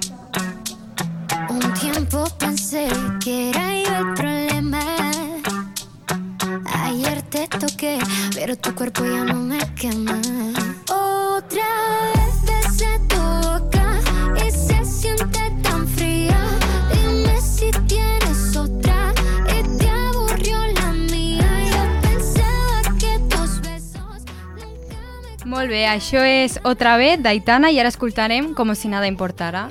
E: és Otra vez d'Aitana i ara escoltarem Com si nada importara.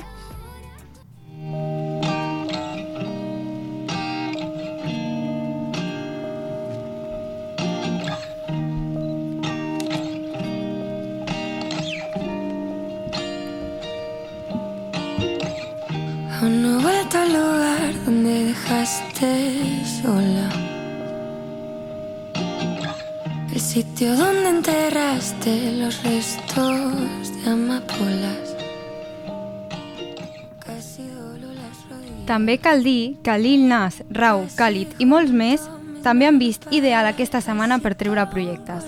E: També cal dir que Lil Nas, Rau, Khalid i molts més també han vist ideal aquesta setmana per treure projectes.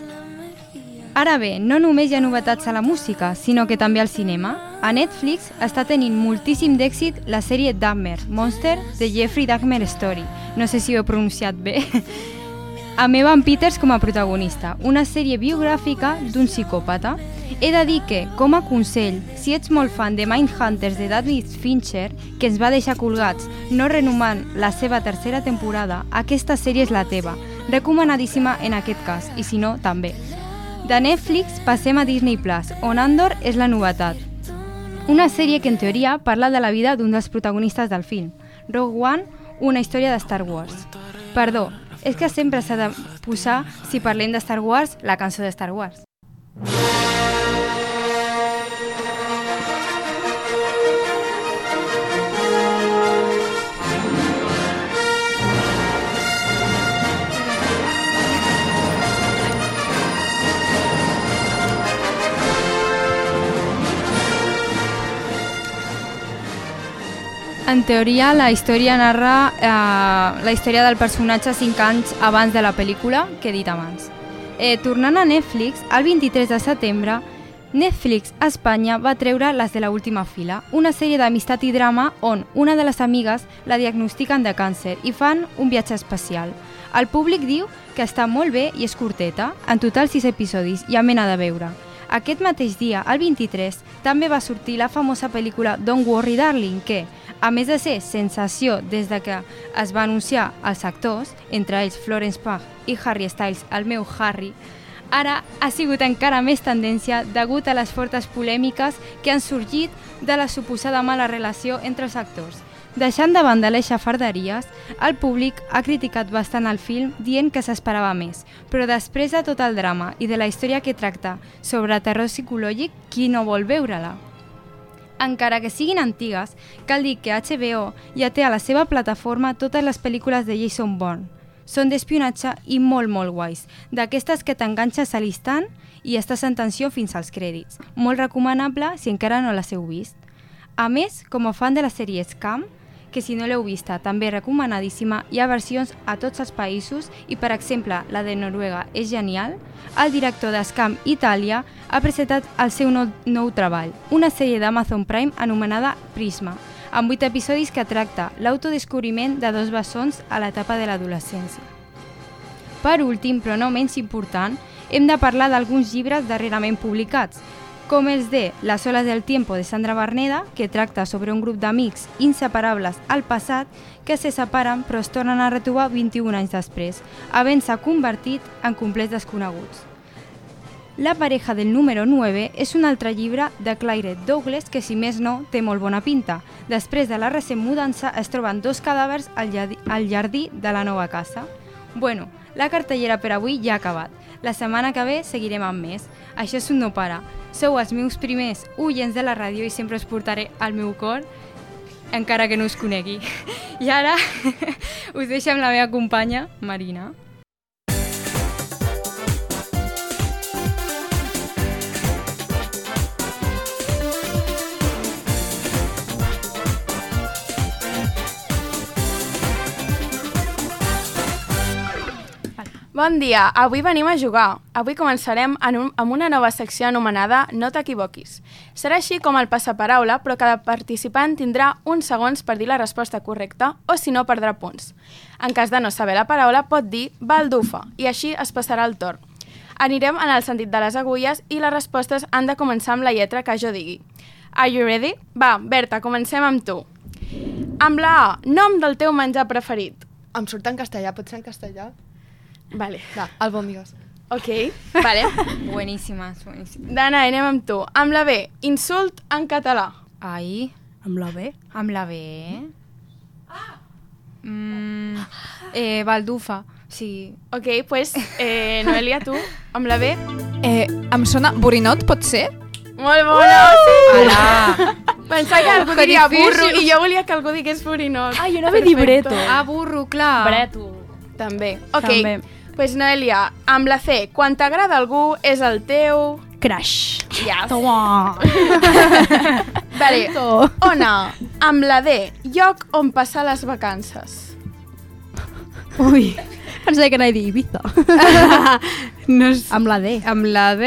E: Ara bé, no només hi ha novetats a la música, sinó que també al cinema. A Netflix està tenint moltíssim d'èxit la sèrie Dahmer, Monster, de Jeffrey Dahmer Story. No sé si ho he pronunciat bé. amb Evan Peters com a protagonista, una sèrie biogràfica d'un psicòpata. He de dir que, com a consell, si ets molt fan de Mindhunters de David Fincher, que ens va deixar colgats no renomant la seva tercera temporada, aquesta sèrie és la teva. Recomanadíssima en aquest cas, i si no, també. De Netflix passem a Disney Plus, on Andor és la novetat. Una sèrie que en teoria parla de la vida d'un dels protagonistes del film, Rogue One, una història de Star Wars. Perdó, és que sempre s'ha de posar, si parlem de Star Wars, la cançó de Star Wars. En teoria, la història narra eh, la història del personatge 5 anys abans de la pel·lícula, que he dit abans. Eh, tornant a Netflix, el 23 de setembre, Netflix a Espanya va treure Les de la última fila, una sèrie d'amistat i drama on una de les amigues la diagnostiquen de càncer i fan un viatge espacial. El públic diu que està molt bé i és curteta, en total 6 episodis i a mena de veure. Aquest mateix dia, el 23, també va sortir la famosa pel·lícula Don't Worry Darling, que, a més de ser sensació des de que es va anunciar als actors, entre ells Florence Pugh i Harry Styles, el meu Harry, ara ha sigut encara més tendència degut a les fortes polèmiques que han sorgit de la suposada mala relació entre els actors. Deixant de banda les xafarderies, el públic ha criticat bastant el film dient que s'esperava més, però després de tot el drama i de la història que tracta sobre terror psicològic, qui no vol veure-la? Encara que siguin antigues, cal dir que HBO ja té a la seva plataforma totes les pel·lícules de Jason Bourne. Són d'espionatge i molt, molt guais, d'aquestes que t'enganxes a l'instant i estàs en tensió fins als crèdits. Molt recomanable si encara no les heu vist. A més, com a fan de la sèrie Scam, que si no l'heu vista també recomanadíssima, hi ha versions a tots els països i, per exemple, la de Noruega és genial, el director d'Escam Itàlia ha presentat el seu nou, nou treball, una sèrie d'Amazon Prime anomenada Prisma, amb 8 episodis que tracta l'autodescobriment de dos bessons a l'etapa de l'adolescència. Per últim, però no menys important, hem de parlar d'alguns llibres darrerament publicats, com els de Las olas del tiempo de Sandra Barneda, que tracta sobre un grup d'amics inseparables al passat que se separen però es tornen a retrobar 21 anys després, havent-se convertit en complets desconeguts. La pareja del número 9 és un altre llibre de Claire Douglas que, si més no, té molt bona pinta. Després de la recent mudança es troben dos cadàvers al jardí de la nova casa. Bueno, la cartellera per avui ja ha acabat. La setmana que ve seguirem amb més. Això és un no para. Sou els meus primers oients de la ràdio i sempre us portaré al meu cor, encara que no us conegui. I ara us deixo amb la meva companya, Marina.
G: Bon dia, avui venim a jugar. Avui començarem en un, amb una nova secció anomenada No t'equivoquis. Serà així com el passaparaula, però cada participant tindrà uns segons per dir la resposta correcta o si no perdrà punts. En cas de no saber la paraula pot dir baldufa i així es passarà el torn. Anirem en el sentit de les agulles i les respostes han de començar amb la lletra que jo digui. Are you ready? Va, Berta, comencem amb tu. Amb la A, nom del teu menjar preferit.
F: Em surt en castellà, pot ser en castellà?
G: Vale.
F: Va, albòndigues.
G: Ok, vale.
E: Bueníssimes, bueníssimes.
G: Dana, anem amb tu. Amb la B, insult en català.
E: Ai,
A: Amb la B.
E: amb la B. Mm, eh, baldufa, sí.
G: Ok, pues, eh, Noelia, tu, amb la B.
D: Eh, em sona borinot, pot ser?
G: Molt bona, sí!
E: Ala!
G: Pensava que algú
E: Que
G: diria
E: difícil.
G: burro i jo volia que algú digués borinot.
B: Ah, jo anava a dir breto.
E: Ah, burro, clar.
B: Breto.
G: També. Ok,
A: També.
G: Pues Noelia, amb la C, quan t'agrada algú és el teu...
A: Crash.
G: Yes.
A: Toma.
G: Vale, Ona, amb la D, lloc on passar les vacances.
A: Ui. Pensava que anava a dir Ibiza.
C: No és...
A: Amb la D.
C: Amb la D...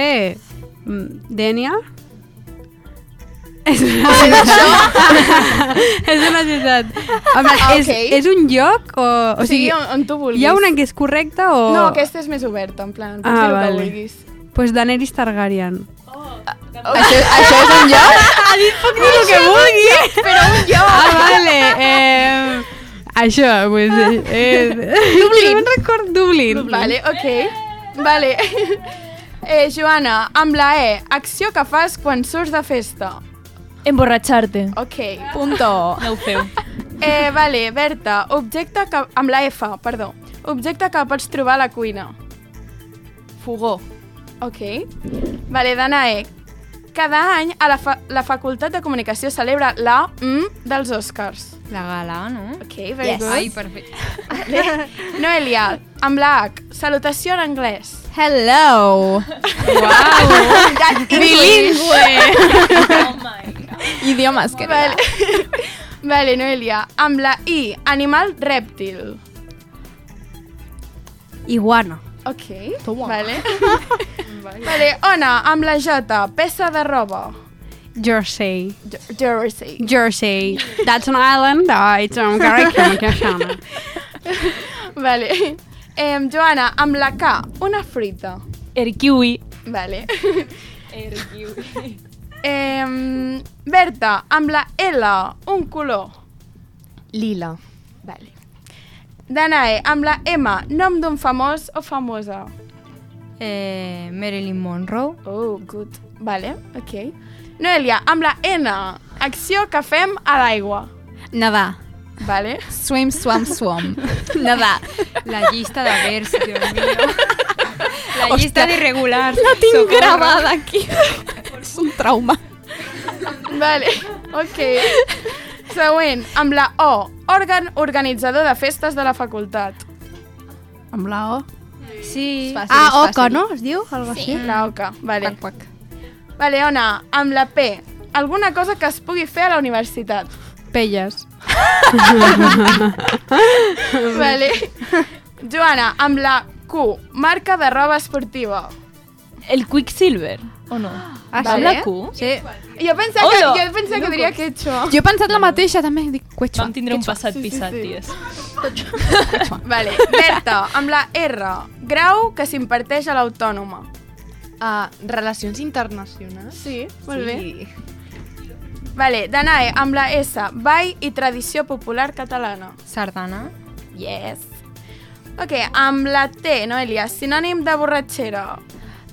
C: mm, Dènia? És una és una ciutat. Amb la, és,
G: Ok.
C: és un lloc o...
G: O sigui, on, on tu vulguis.
C: hi ha una que és correcta o...
G: No, aquesta és més oberta, en plan, pots
C: Ah,
G: dir el que
C: vale.
G: vulguis.
C: Pues Daenerys Targaryen.
D: Això, això és un lloc?
C: el que vulgui! Però un lloc! Ah, vale. Eh, això, pues... Eh, eh, Dublín. No me'n record, Dublín.
G: Vale, ok. Vale. Eh, Joana, amb la E, acció que fas quan surts de festa.
B: Emborratxar-te.
G: Ok.
D: Punto.
B: No ho feu.
G: Eh, vale, Berta, objecte que... amb la F, perdó. Objecte que pots trobar a la cuina.
B: Fogó.
G: Ok. Vale, Danae, cada any a la, fa la Facultat de Comunicació celebra la M dels Oscars.
E: La gala, no?
G: Ok, very
A: Yes.
G: good.
E: Ai, perfecte.
G: Noelia, amb la H, salutació en anglès.
D: Hello.
B: Oh my.
D: Idiomes que
G: Vale. vale, Noelia, amb la I, animal rèptil.
A: Iguana.
G: Ok, vale. vale, Ona, amb la J, peça de roba.
C: Jersey.
G: Jer- Jersey.
C: Jersey. That's an island. Uh, it's um, Caracas.
G: Vale. Eh, Joana, amb la K, una fruita.
B: Erkiwi.
G: Vale.
B: Erkiwi.
G: Eh, Berta, amb la L, un color.
F: Lila.
G: Vale. Danae, amb la M, nom d'un famós o famosa.
E: Eh, Marilyn Monroe.
G: Oh, good. Vale, ok. Noelia, amb la N, acció que fem a l'aigua.
D: Nedar.
G: Vale.
D: Swim, swam, swam. Nedar.
E: La llista de vers, Dios mío. La llista d'irregulars.
D: La tinc
E: Socorro.
D: gravada aquí. És un trauma.
G: Vale, ok. Següent, amb la O, òrgan organitzador de festes de la facultat.
A: Amb la O.
E: Sí.
D: Fàcil,
A: Ah, Oca, no? Es diu? Algo així?
G: La OCA, vale.
D: Quac, quac.
G: Vale, Ona, amb la P, alguna cosa que es pugui fer a la universitat.
C: Pelles.
G: Vale. Joana, amb la Q, marca de roba esportiva.
B: El Quicksilver, o no?
A: Ah,
B: Va amb
G: sí?
B: la Q?
A: Sí.
G: Jo pensava que, jo pensava que diria quechua.
D: Jo he pensat la mateixa, també. Dic, quechua.
B: Vam tindre un passat pissat,
G: sí.
B: ties.
G: Vale, Berta, amb la R, grau que s'imparteix a l'autònoma.
F: Uh, relacions internacionals.
G: Sí, molt bé.
F: Sí.
G: Vale, Danae, amb la S, ball i tradició popular catalana.
E: Sardana.
G: Yes. Ok, amb la T, Noelia, sinònim de borratxera.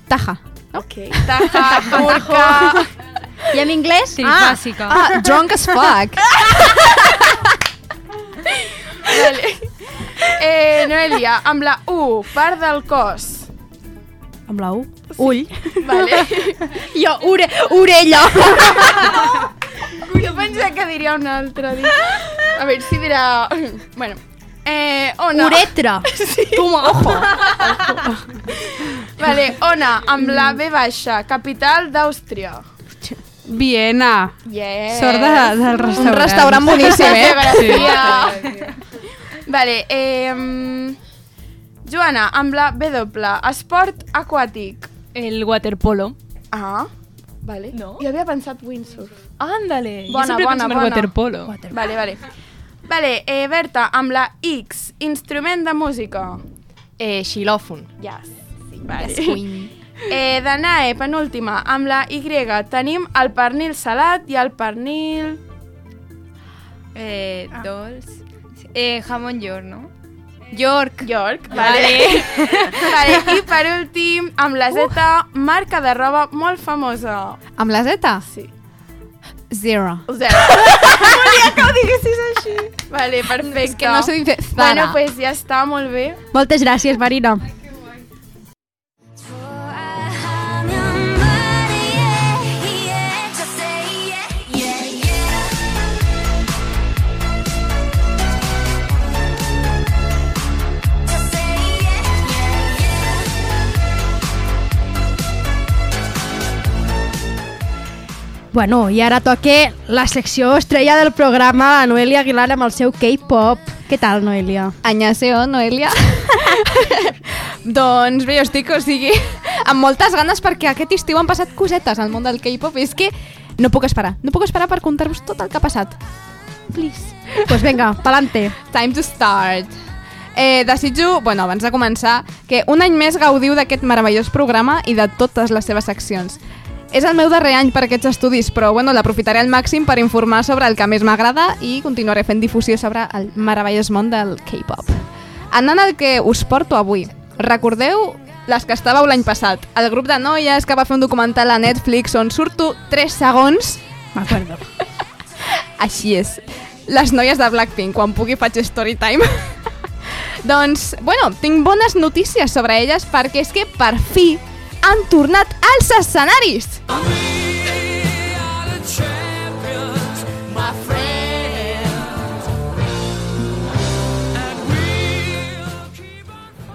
D: Taja.
G: Ok, taja, turca...
A: I en anglès?
E: Trifàsica.
D: Ah, drunk as fuck.
G: Vale. Eh, Noelia, amb la U, part del cos.
A: Amb la U. Ull.
G: Vale.
A: Jo, ore, orella.
G: Jo pensava que diria un altre. Dic. A veure si dirà... Bueno. Eh, Ona.
A: Uretra.
G: Sí.
A: Toma, ojo.
G: Vale, Ona, amb la B baixa, capital d'Àustria.
C: Viena.
G: Yes.
C: Sort de, del restaurant.
D: Un restaurant boníssim, eh?
G: Geografia. Vale, eh, Joana, amb la W, esport aquàtic.
B: El waterpolo.
G: Ah, vale.
B: No?
G: Jo havia pensat windsurf.
B: Ándale.
G: Bona,
B: jo sempre
G: bona,
B: penso en el
G: bona.
B: waterpolo.
G: Vale, vale. Vale, eh, Berta, amb la X, instrument de música.
F: Eh, xilòfon.
G: Yes. Vale. Eh, Danae, penúltima, amb la Y tenim el pernil salat i el pernil...
E: Eh, dolç. Eh, jamón york, no?
G: York. York, vale. vale. I per últim, amb la Z, marca de roba molt famosa.
D: Amb la Z?
G: Sí.
D: Zero.
G: Zero. Volia que ho diguessis així. Vale, perfecte.
D: És que no dice Zara.
G: Bueno, pues ja està, molt bé.
A: Moltes gràcies, Marina. Bueno, i ara toque la secció estrella del programa, la Noelia Aguilar amb el seu K-pop. Què tal, Noelia?
D: Anyaseo, Noelia. doncs bé, jo estic, o sigui, amb moltes ganes perquè aquest estiu han passat cosetes al món del K-pop i és que no puc esperar, no puc esperar per contar-vos tot el que ha passat. Please.
A: Pues vinga, pa'lante.
D: Time to start. Eh, desitjo, bueno, abans de començar, que un any més gaudiu d'aquest meravellós programa i de totes les seves seccions. És el meu darrer any per aquests estudis, però bueno, l'aprofitaré al màxim per informar sobre el que més m'agrada i continuaré fent difusió sobre el meravellós món del K-pop. Anant al que us porto avui, recordeu les que estàveu l'any passat, el grup de noies que va fer un documental a Netflix on surto 3 segons
A: M'acordo.
D: així és. Les noies de Blackpink, quan pugui faig story time. doncs, bueno, tinc bones notícies sobre elles perquè és que per fi han tornat als escenaris.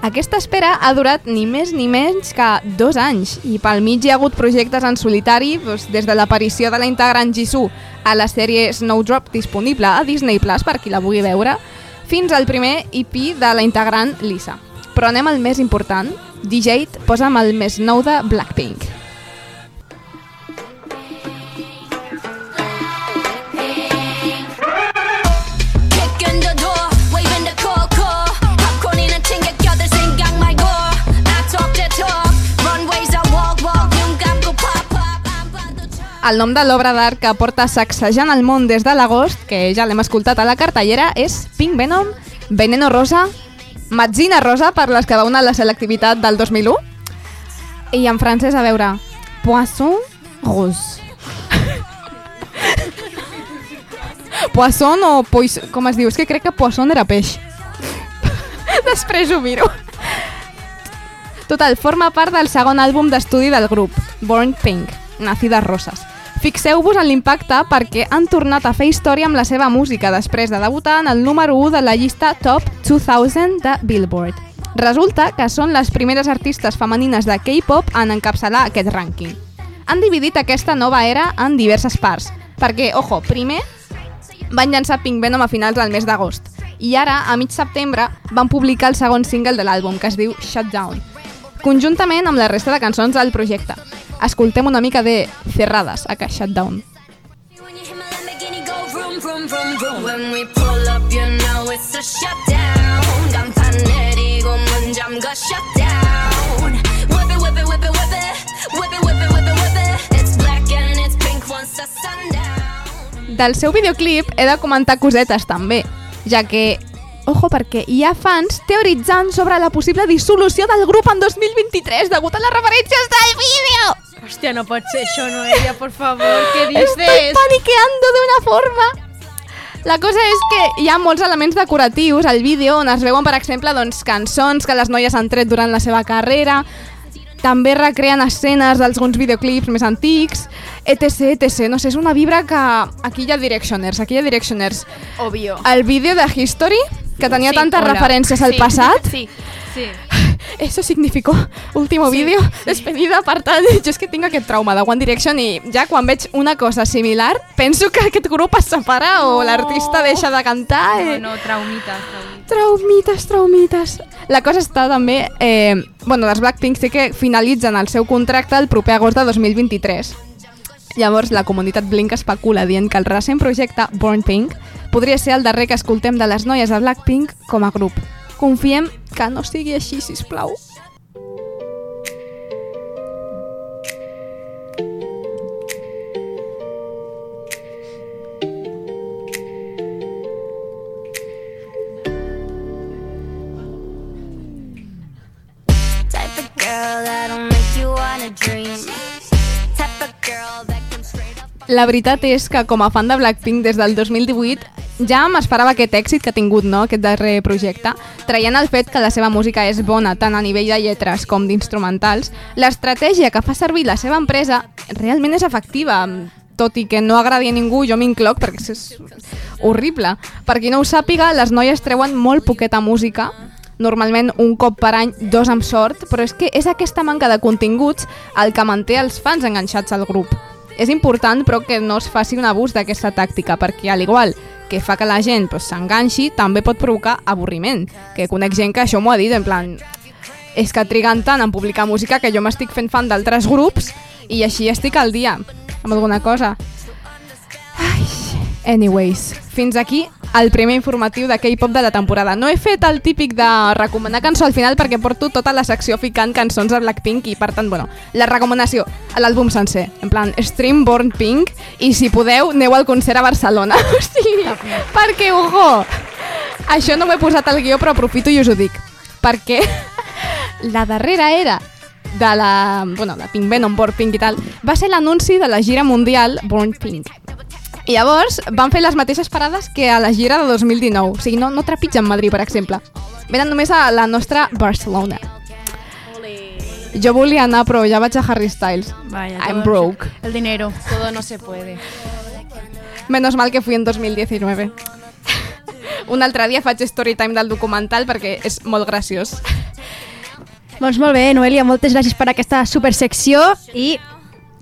D: Aquesta espera ha durat ni més ni menys que dos anys i pel mig hi ha hagut projectes en solitari doncs, des de l'aparició de la integrant Jisoo a la sèrie Snowdrop disponible a Disney Plus per qui la vulgui veure fins al primer EP de la integrant Lisa. Però anem al més important. DJ, posa'm el més nou de Blackpink. El nom de l'obra d'art que porta sacsejant el món des de l'agost, que ja l'hem escoltat a la cartellera, és Pink Venom, Veneno Rosa, Matzina Rosa, per les que veuen a la selectivitat del 2001, i en francès, a veure, Poisson Rose. Poisson o pois... com es diu? És que crec que Poisson era peix. Després ho miro. Total, forma part del segon àlbum d'estudi del grup, Born Pink, Nacides Roses. Fixeu-vos en l'impacte perquè han tornat a fer història amb la seva música després de debutar en el número 1 de la llista Top 2000 de Billboard. Resulta que són les primeres artistes femenines de K-pop en encapçalar aquest rànquing. Han dividit aquesta nova era en diverses parts, perquè, ojo, primer van llançar Pink Venom a finals del mes d'agost i ara, a mig setembre, van publicar el segon single de l'àlbum, que es diu Shutdown, conjuntament amb la resta de cançons del projecte Escoltem una mica de Cerrades, a que Shutdown.
I: When you hear my Lamborghini go vroom, vroom, vroom, vroom. When we pull up, you know it's a shutdown. 간판 내리고 문 잠가 shutdown. Whip it, whip it, whip it, whip it. Whip it, whip it, whip it, whip it. It's black and it's pink once the sundown.
D: Del seu videoclip he de comentar cosetes també, ja que, ojo, perquè hi ha fans teoritzant sobre la possible dissolució del grup en 2023 degut a les referències del vídeo.
F: Hòstia, no pot ser això, Noelia, por favor, què
D: Estoy
F: dices?
D: paniqueando de una forma. La cosa és que hi ha molts elements decoratius al vídeo on es veuen, per exemple, doncs, cançons que les noies han tret durant la seva carrera, també recreen escenes d'alguns videoclips més antics, etc, etc. No sé, és una vibra que... Aquí hi ha Directioners, aquí hi ha Directioners.
G: Obvio.
D: El vídeo de History, que tenia
G: Sí,
D: tantes
G: hola.
D: referències al
G: Sí,
D: passat,
G: Sí.
E: Sí.
D: Eso significó último
G: Sí,
D: vídeo, despedida, per tant, jo és que tinc aquest trauma de One Direction i ja quan veig una cosa similar penso que aquest grup es separa o l'artista deixa de cantar.
E: No,
D: Eh.
E: no, traumitas, traumitas.
D: Traumites, traumites. La cosa està també... Eh, bueno, les Blackpink sí que finalitzen el seu contracte el proper agost de 2023. Llavors, la comunitat Blink especula dient que el recent projecte, Born Pink, podria ser el darrer que escoltem de les noies de Blackpink com a grup. Confiem que no sigui així, si plau. La veritat és que com a fan de Blackpink des del 2018 ja m'esperava aquest èxit que ha tingut no, aquest darrer projecte, traient el fet que la seva música és bona tant a nivell de lletres com d'instrumentals, l'estratègia que fa servir la seva empresa realment és efectiva, tot i que no agradi a ningú, jo m'incloc perquè és, horrible. Per qui no ho sàpiga, les noies treuen molt poqueta música, normalment un cop per any, dos amb sort, però és que és aquesta manca de continguts el que manté els fans enganxats al grup. És important, però, que no es faci un abús d'aquesta tàctica, perquè, al igual que fa que la gent pues, s'enganxi, també pot provocar avorriment. Que conec gent que això m'ho ha dit, en plan... És que triguen tant en publicar música que jo m'estic fent fan d'altres grups i així estic al dia amb alguna cosa. Ai, anyways, fins aquí el primer informatiu de K-pop de la temporada. No he fet el típic de recomanar cançó al final perquè porto tota la secció ficant cançons de Blackpink i per tant, bueno, la recomanació a l'àlbum sencer, en plan Stream Born Pink i si podeu aneu al concert a Barcelona. o sigui, perquè, ojo, això no ho he posat al guió però aprofito i us ho dic. Perquè la darrera era de la, bueno, de Pink Venom, Born Pink i tal, va ser l'anunci de la gira mundial Born Pink. I llavors van fer les mateixes parades que a la gira de 2019. O sigui, no, no trepitgen Madrid, per exemple. Venen només a la nostra Barcelona. Jo volia anar, però ja vaig a Harry Styles.
A: Vaya,
D: I'm broke.
A: El dinero.
F: Todo no se puede.
D: Menos mal que fui en 2019. Un altre dia faig story time del documental perquè és molt graciós.
A: Doncs molt bé, Noelia, moltes gràcies per aquesta supersecció i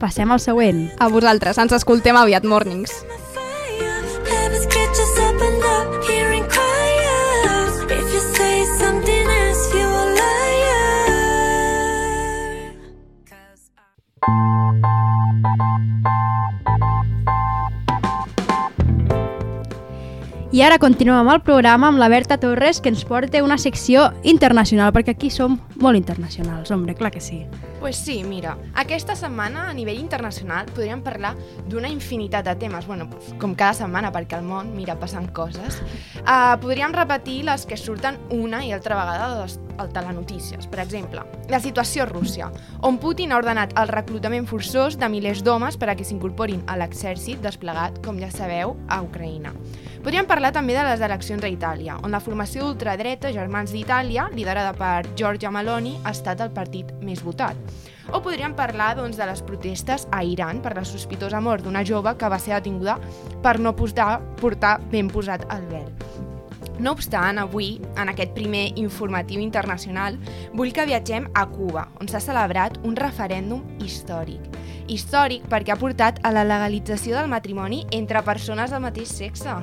A: passem al següent.
D: A vosaltres, ens escoltem aviat, mornings.
I: Heavens get
A: I ara continuem amb el programa amb la Berta Torres, que ens porta una secció internacional, perquè aquí som molt internacionals, hombre, clar que sí.
F: Pues sí, mira, aquesta setmana a nivell internacional podríem parlar d'una infinitat de temes, bueno, com cada setmana, perquè al món, mira, passen coses. Uh, podríem repetir les que surten una i altra vegada de les al telenotícies. Per exemple, la situació a Rússia, on Putin ha ordenat el reclutament forçós de milers d'homes per a que s'incorporin a l'exèrcit desplegat, com ja sabeu, a Ucraïna. Podríem parlar també de les eleccions a Itàlia, on la formació d'ultradreta Germans d'Itàlia, liderada per Giorgia Meloni, ha estat el partit més votat. O podríem parlar doncs, de les protestes a Iran per la sospitosa mort d'una jove que va ser detinguda per no portar, portar ben posat el vel. No obstant, avui, en aquest primer informatiu internacional, vull que viatgem a Cuba, on s'ha celebrat un referèndum històric. Històric perquè ha portat a la legalització del matrimoni entre persones del mateix sexe.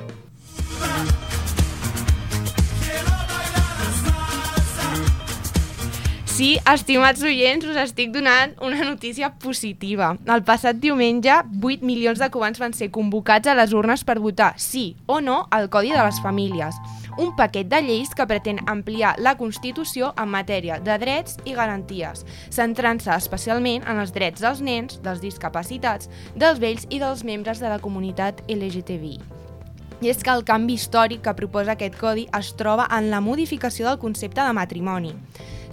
F: Sí, estimats oients, us estic donant una notícia positiva. El passat diumenge, 8 milions de cubans van ser convocats a les urnes per votar sí o no al Codi de les Famílies, un paquet de lleis que pretén ampliar la Constitució en matèria de drets i garanties, centrant-se especialment en els drets dels nens, dels discapacitats, dels vells i dels membres de la comunitat LGTBI. I és que el canvi històric que proposa aquest codi es troba en la modificació del concepte de matrimoni.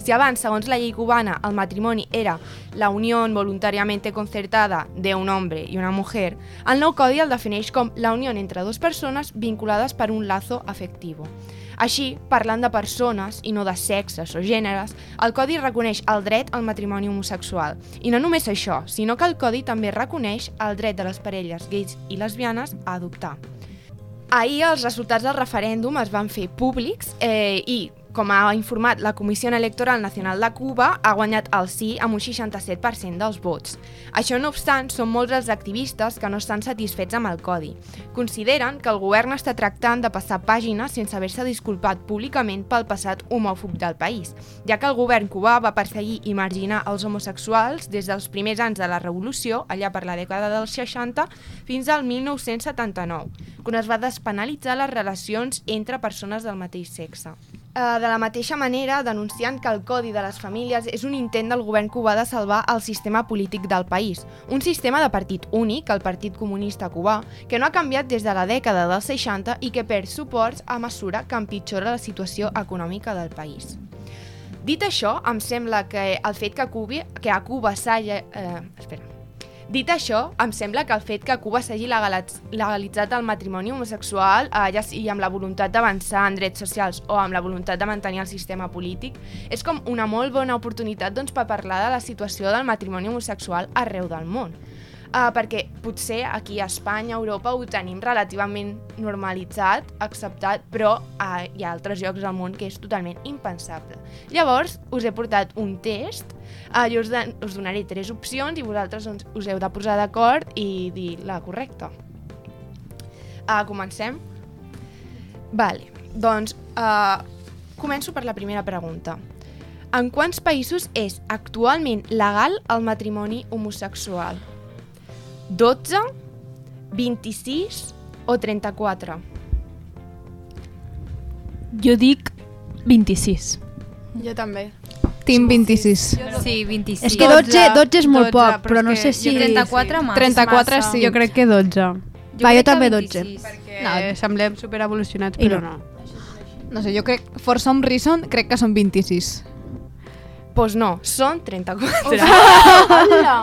F: Si abans, segons la llei cubana, el matrimoni era la unió voluntàriament concertada de un hombre i una mujer, el nou codi el defineix com la unió entre dues persones vinculades per un lazo afectivo. Així, parlant de persones i no de sexes o gèneres, el codi reconeix el dret al matrimoni homosexual. I no només això, sinó que el codi també reconeix el dret de les parelles gais i lesbianes a adoptar. Ahir els resultats del referèndum es van fer públics eh, i com ha informat la Comissió Electoral Nacional de Cuba, ha guanyat el sí amb un 67% dels vots. Això no obstant, són molts els activistes que no estan satisfets amb el codi. Consideren que el govern està tractant de passar pàgines sense haver-se disculpat públicament pel passat homòfob del país, ja que el govern cubà va perseguir i marginar els homosexuals des dels primers anys de la revolució, allà per la dècada dels 60, fins al 1979, quan es va despenalitzar les relacions entre persones del mateix sexe. Uh, de la mateixa manera, denunciant que el Codi de les Famílies és un intent del govern cubà de salvar el sistema polític del país, un sistema de partit únic, el Partit Comunista Cubà, que no ha canviat des de la dècada dels 60 i que perd suports a mesura que empitjora la situació econòmica del país. Dit això, em sembla que el fet que, Cuba, que a Cuba s'hagi... Eh, espera. Dit això, em sembla que el fet que Cuba s'hagi legalitzat el matrimoni homosexual, eh, ja sigui amb la voluntat d'avançar en drets socials o amb la voluntat de mantenir el sistema polític, és com una molt bona oportunitat doncs, per parlar de la situació del matrimoni homosexual arreu del món. Uh, perquè potser aquí a Espanya, a Europa, ho tenim relativament normalitzat, acceptat, però uh, hi ha altres llocs del món que és totalment impensable. Llavors, us he portat un test, uh, jo us, de, us donaré tres opcions i vosaltres doncs, us heu de posar d'acord i dir la correcta. Uh, comencem? Vale, doncs uh, començo per la primera pregunta. En quants països és actualment legal el matrimoni homosexual? 12, 26 o 34?
B: Jo dic 26.
G: Jo també.
C: Team 26.
E: Sí, 26.
A: És que 12, 12 és molt
C: 12,
A: poc,
C: però
A: però no sé si...
E: Jo 34 massa.
C: 34
E: massa.
C: sí. Jo crec que 12.
A: Va, jo
E: crec que
A: també
E: 26.
C: No, semblem super evolucionats,
A: I
C: però
A: no.
C: no.
D: No sé, jo crec, for some reason, crec que són 26.
F: Doncs pues no, són 34.
G: Hola!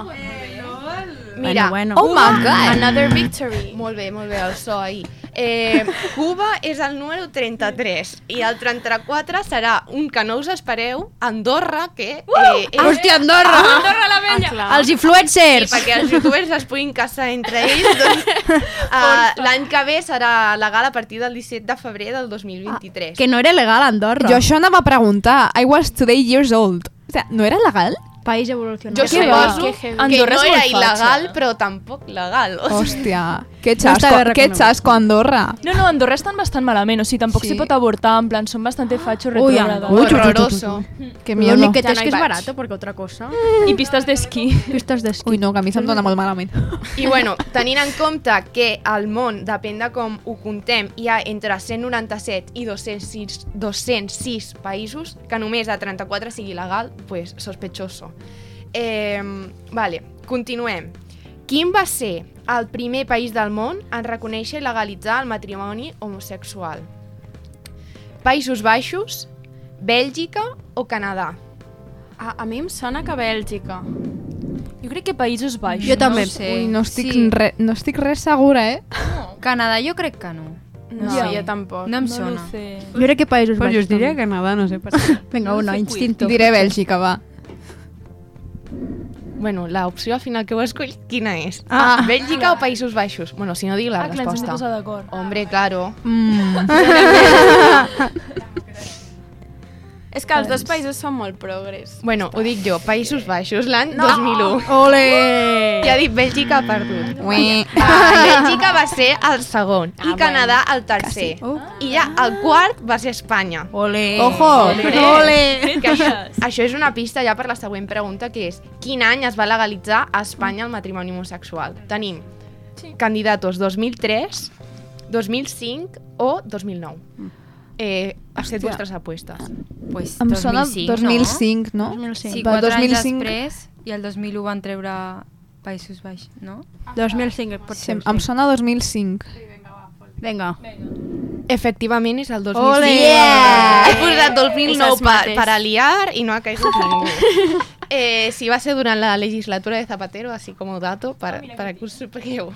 F: Mira,
A: Bueno, bueno.
D: Oh my god!
G: Another victory.
F: molt bé, molt bé, el so ahí. Eh, Cuba és el número 33 i el 34 serà un que no us espereu, Andorra, que eh, és...
A: Hòstia, Andorra!
B: Andorra la vella!
G: clar.
A: Els
F: Sí,
A: influencers!
F: perquè els youtubers es puguin casar entre ells. Doncs, uh, L'any que ve serà legal a partir del 17 de febrer del 2023.
A: Que no era legal a Andorra.
D: Jo això anava a preguntar. I was today years old. O sea, no era legal?
A: País evolucionat.
F: Jo
B: que
F: suposo que,
G: Que
B: Andorra
F: no
B: és
F: era il·legal,
B: fatxa.
F: però tampoc legal. O sigui,
D: Hòstia, que
A: No
D: xasco,
A: bé
D: que xasco Andorra.
B: No, no, Andorra estan bastant malament, o sigui, tampoc
D: Sí.
B: s'hi pot avortar, en plan, són bastante fachos
A: Ui,
B: retrógrados.
A: Ui,
F: horroroso.
D: Que
A: L'únic
D: miedo.
A: que
F: Ja
A: té és
F: no
A: que és
F: vaig.
A: barato, perquè otra cosa...
B: I pistes d'esquí.
A: Pistes d'esquí.
D: Ui, no, que a mi se'm dona molt malament.
F: I bueno, tenint en compte que al món, depèn de com ho contem, hi ha entre 197 i 206, 206 països, que només a 34 sigui legal, pues sospechoso. Eh, vale, continuem. Quin va ser el primer país del món en reconèixer i legalitzar el matrimoni homosexual? Països Baixos, Bèlgica o Canadà?
G: A, a mi em sona que Bèlgica.
B: Jo crec que Països Baixos.
A: Jo també.
E: No sé.
D: Ui, no estic,
E: Sí.
D: re, no estic res segura, eh?
E: Canadà jo crec que no.
G: No,
B: Ja.
G: jo tampoc.
E: No em
B: No
E: sona.
B: sé.
A: Jo crec que Països
C: Pues jo
A: Baixos.
C: us diria. Canadà, no sé per què.
A: Vinga, una, instinto.
D: Diré Bèlgica, va.
F: Bueno, l'opció al final que heu escollit, quina és?
A: Ah.
F: Bèlgica o Països Baixos? Bueno, si no dic la
B: Ah, clar, ens hem de
F: resposta.
B: posar d'acord.
F: Hombre, claro.
D: Mm.
G: És que els dos països són molt progres.
F: Bueno, ho dic jo, Països Baixos, l'any 2001.
A: Ole!
F: Ja dic, Bèlgica ha perdut.
D: Ui.
F: Ah, Bèlgica va ser el segon i Canadà el tercer.
A: Oh.
F: I ja el quart va ser Espanya.
A: Ole!
D: Ojo!
A: Ole!
F: Que això, això és una pista ja per la següent pregunta, que és quin any es va legalitzar a Espanya el matrimoni homosexual? Tenim candidatos 2003, 2005 o 2009. Eh, has fet vostres apuestes.
E: Pues
D: Em sona
E: 2005,
D: 2005, no?
A: 2005.
E: Sí,
D: Va,
E: 4 anys
D: 2005.
E: després i el 2001 van treure Països Baixos, no?
A: 2005 pot
D: Sí,
A: ser.
D: em sona 2005.
A: Vinga.
F: Efectivament és el 2005.
A: Ole!
F: He posat 2009
G: Esas
F: per, aliar i no ha caigut ningú. Eh, sí, va ser durant la legislatura de Zapatero, així com dato, per, per que us sapigueu.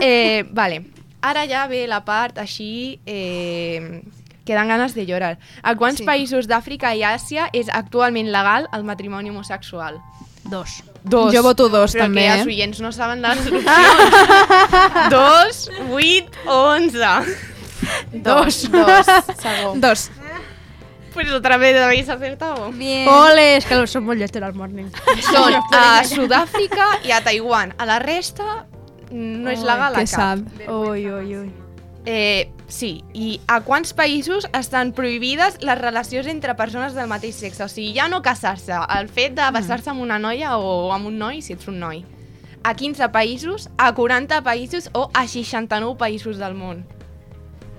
F: Eh, vale, ara ja ve la part així... Eh, que dan ganes de llorar. A quants
D: Sí.
F: països d'Àfrica i Àsia és actualment legal el matrimoni homosexual?
A: Dos.
F: Dos.
D: Jo voto dos,
F: Però
D: també,
F: que els
D: eh?
F: oients no saben les opcions. dos, vuit o onze. Dos.
G: Dos, segur.
D: Dos.
F: Pues otra vez habéis acertado.
D: Bien.
A: Ole, és que som molt llesters al morning.
F: Són a Sud-àfrica i a Taiwan. A la resta no és legal a
D: que
F: cap.
D: sad.
A: Ui, ui, ui.
F: Eh, sí, i a quants països estan prohibides les relacions entre persones del mateix sexe? O sigui, ja no casar-se, el fet de basar-se amb una noia o amb un noi, si ets un noi. A 15 països, a 40 països o a 69 països del món.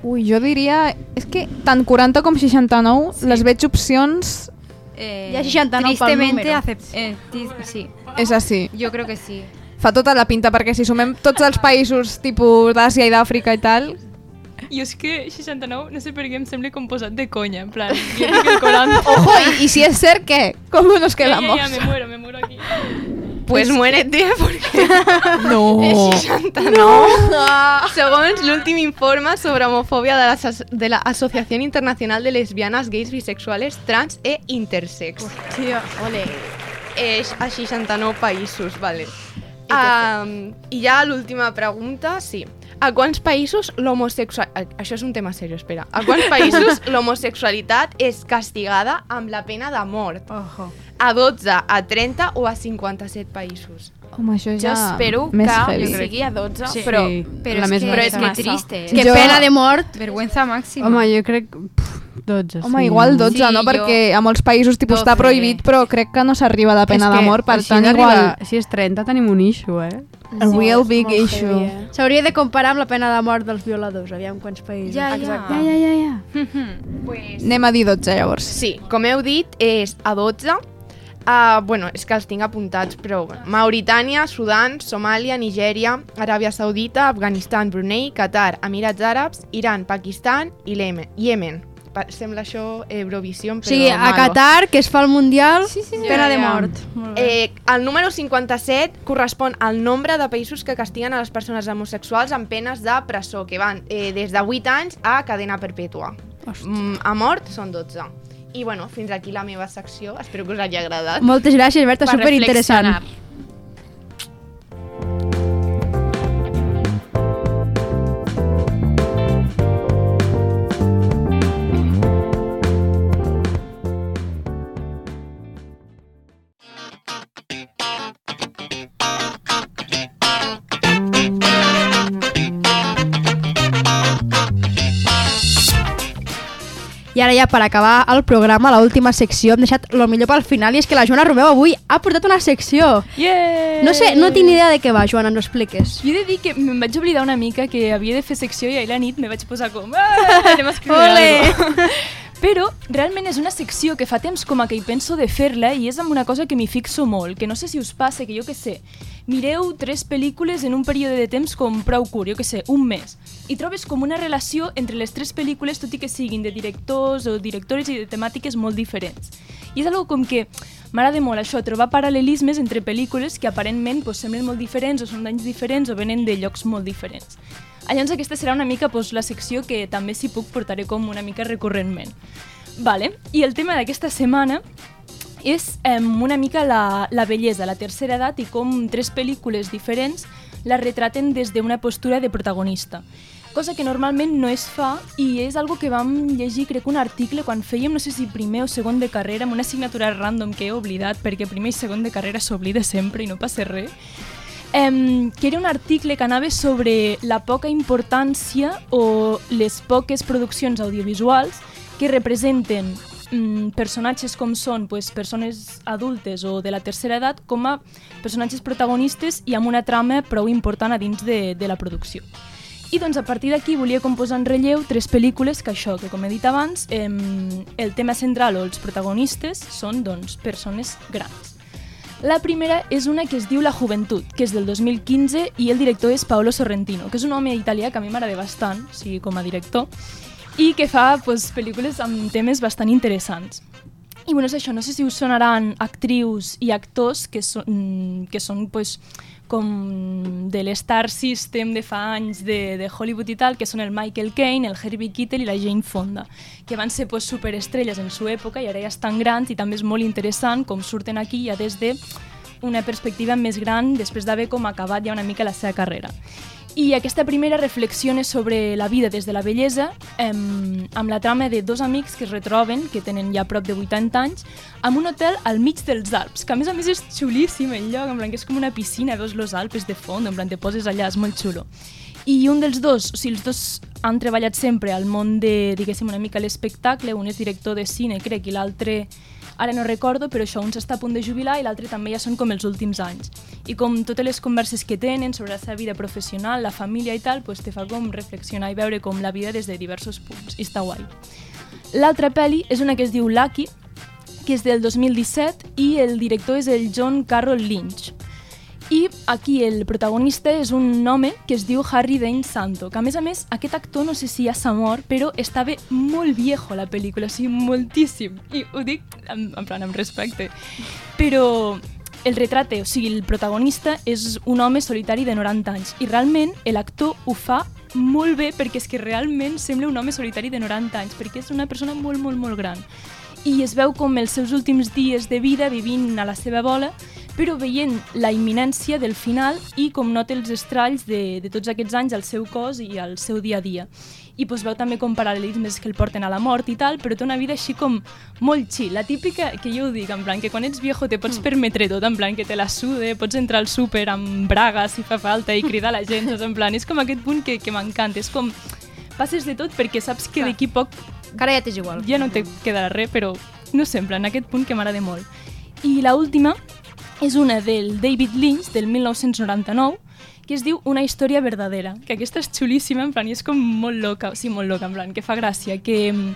D: Ui, jo diria... És que tant 40 com 69 sí. les veig opcions...
E: Eh,
A: Ya 69 pa'l
E: tristemente
A: número.
E: eh, ti- sí,
D: És així.
E: yo creo que sí.
D: Fa tota la pinta, perquè si sumem tots els països tipus d'Àsia i d'Àfrica i tal...
B: Jo és que 69, no sé per què em sembla com posat de conya, en plan, jo dic el 40.
D: Ojo, i, i si és cert, què? Com nos quedamos?
B: ja, ja, me muero, me muero aquí.
F: Pues muérete, porque
D: No.
F: és 69. Segons l'últim informe sobre homofòbia de l'Asso- de l'Associació Internacional de Lesbianes, Gais, Bisexuales, Trans e Intersex.
G: Tio, ole.
F: És a 69 països, vale. Um, I ja l'última pregunta, sí. A quants països l'homosexualitat... Això és un tema seriós, espera. A quants països l'homosexualitat és castigada amb la pena de mort?
A: Ojo.
F: A 12, a 30 o a 57 països?
D: Home, això
G: Jo
D: ja...
G: espero
D: més
G: que
D: heavy.
G: sigui a 12,
A: Sí.
G: però...
E: Pero
C: La
E: es
C: més
E: que, pero es que triste.
A: Que
D: Jo-
A: pena de mort.
E: Vergüenza máxima.
C: Home, jo crec... Pff, 12,
D: Home,
C: sí.
D: igual 12,
E: Sí,
D: no?
E: jo-
D: Perquè a molts països tipus, està
E: 12.
D: prohibit, però crec que no s'arriba la pena de mort, per
C: així
D: tant, igual...
C: Si és 30 tenim un issue, eh?
D: A real big issue.
G: eh?
A: S'hauria de comparar amb la pena de mort dels violadors, aviam quants països.
E: Ya,
G: Exacte.
E: ya.
C: Ja, ja, ja.
F: Pues...
D: Anem a dir 12, llavors.
F: Sí, com heu dit, és a 12. Uh, bueno, és que els tinc apuntats, però bueno. Mauritània, Sudan, Somàlia, Nigèria, Aràbia Saudita, Afganistan, Brunei, Qatar, Emirats Àrabs, Iran, Pakistan i. Pa- Sembla això Eurovision,
A: O
F: però
A: sigui, a
F: malo.
A: Qatar, que es fa el Mundial,
E: Sí, sí, sí.
A: pena
G: Ja,
A: de
G: ja.
A: mort. Molt bé.
F: Eh, el número 57 correspon al nombre de països que castiguen a les persones homosexuals amb penes de presó, que van eh, des de 8 anys a cadena perpètua. Mm, a mort són 12. I bueno, fins aquí la meva secció. Espero que us hagi agradat.
A: Moltes gràcies, Berta,
G: Per
A: superinteressant. Ja per acabar el programa, la última secció, hem deixat lo millor pel final i és que la Joana Romeu avui ha portat una secció.
B: Yeah!
A: No sé, no tinc idea de què va, Joana, ens ho expliques.
B: Jo he de dir que me'n vaig oblidar una mica que havia de fer secció i ahir la nit me vaig posar com... Ah, anem a escriure. Però realment és una secció que fa temps com a que hi penso de fer-la i és amb una cosa que m'hi fixo molt, que no sé si us passa, que jo que sé, mireu tres pel·lícules en un període de temps com prou curt, jo que sé, un mes, i trobes com una relació entre les tres pel·lícules, tot i que siguin de directors o directores i de temàtiques molt diferents. I és algo com que m'agrada molt això, trobar paral·lelismes entre pel·lícules que aparentment pues, semblen molt diferents o són d'anys diferents o venen de llocs molt diferents. Llavors aquesta serà una mica pues, la secció que també si puc portaré com una mica recurrentment. Vale. I el tema d'aquesta setmana és eh, una mica la, la bellesa, la tercera edat i com tres pel·lícules diferents la retraten des d'una postura de protagonista. Cosa que normalment no es fa i és algo que vam llegir, crec, un article quan fèiem, no sé si primer o segon de carrera, amb una assignatura random que he oblidat, perquè primer i segon de carrera s'oblida sempre i no passa res, em, que era un article que anava sobre la poca importància o les poques produccions audiovisuals que representen mm, personatges com són pues, persones adultes o de la tercera edat com a personatges protagonistes i amb una trama prou important a dins de, de la producció. I doncs a partir d'aquí volia com posar en relleu tres pel·lícules que això, que com he dit abans, em, el tema central o els protagonistes són doncs, persones grans. La primera és una que es diu La joventut, que és del 2015 i el director és Paolo Sorrentino, que és un home italià que a mi m'agrada bastant, o sigui, com a director, i que fa pues, pel·lícules amb temes bastant interessants. I bueno, és això, no sé si us sonaran actrius i actors que són, que són pues, com de l'Star System de fa anys de, de Hollywood i tal, que són el Michael Caine, el Herbie Keitel i la Jane Fonda, que van ser pues, superestrelles en su època i ara ja estan grans i també és molt interessant com surten aquí ja des de una perspectiva més gran després d'haver com acabat ja una mica la seva carrera. I aquesta primera reflexiona sobre la vida des de la bellesa em, amb la trama de dos amics que es retroben, que tenen ja prop de 80 anys, en un hotel al mig dels Alps, que a més a més és xulíssim el lloc, en plan que és com una piscina, veus los Alpes de fons, en plan te poses allà, és molt xulo. I un dels dos, o sigui, els dos han treballat sempre al món de, diguéssim, una mica l'espectacle, un és director de cine, crec, i l'altre ara no recordo, però això, un s'està a punt de jubilar i l'altre també ja són com els últims anys. I com totes les converses que tenen sobre la seva vida professional, la família i tal, pues te fa com reflexionar i veure com la vida des de diversos punts, i està guai. L'altra pel·li és una que es diu Lucky, que és del 2017 i el director és el John Carroll Lynch. I aquí el protagonista és un home que es diu Harry Dean Santo, que a més a més aquest actor no sé si ja s'ha mort, però estava molt viejo la pel·lícula, o sigui, moltíssim. I ho dic en, en plan amb respecte. Però el retrate, o sigui, el protagonista és un home solitari de 90 anys i realment l'actor ho fa molt bé perquè és que realment sembla un home solitari de 90 anys, perquè és una persona molt, molt, molt gran. I es veu com els seus últims dies de vida vivint a la seva bola, però veient la imminència del final i com nota els estralls de, de tots aquests anys al seu cos i al seu dia a dia. I pues, veu també com paral·lelismes que el porten a la mort i tal, però té una vida així com molt chill. La típica, que jo ho dic, en plan, que quan ets viejo te pots permetre tot, en plan, que te la sude, pots entrar al súper amb braga si fa falta i cridar a la gent, saps? en plan, és com aquest punt que, que m'encanta, és com passes de tot perquè saps que d'aquí poc
A: Que ara ja t'és igual.
B: ja no te quedarà res, però no sé, en aquest punt que m'agrada molt. I la última és una del David Lynch, del 1999, que es diu Una història verdadera, que aquesta és xulíssima, en plan, i és com molt loca, o sigui, molt loca, en plan, que fa gràcia, que mm,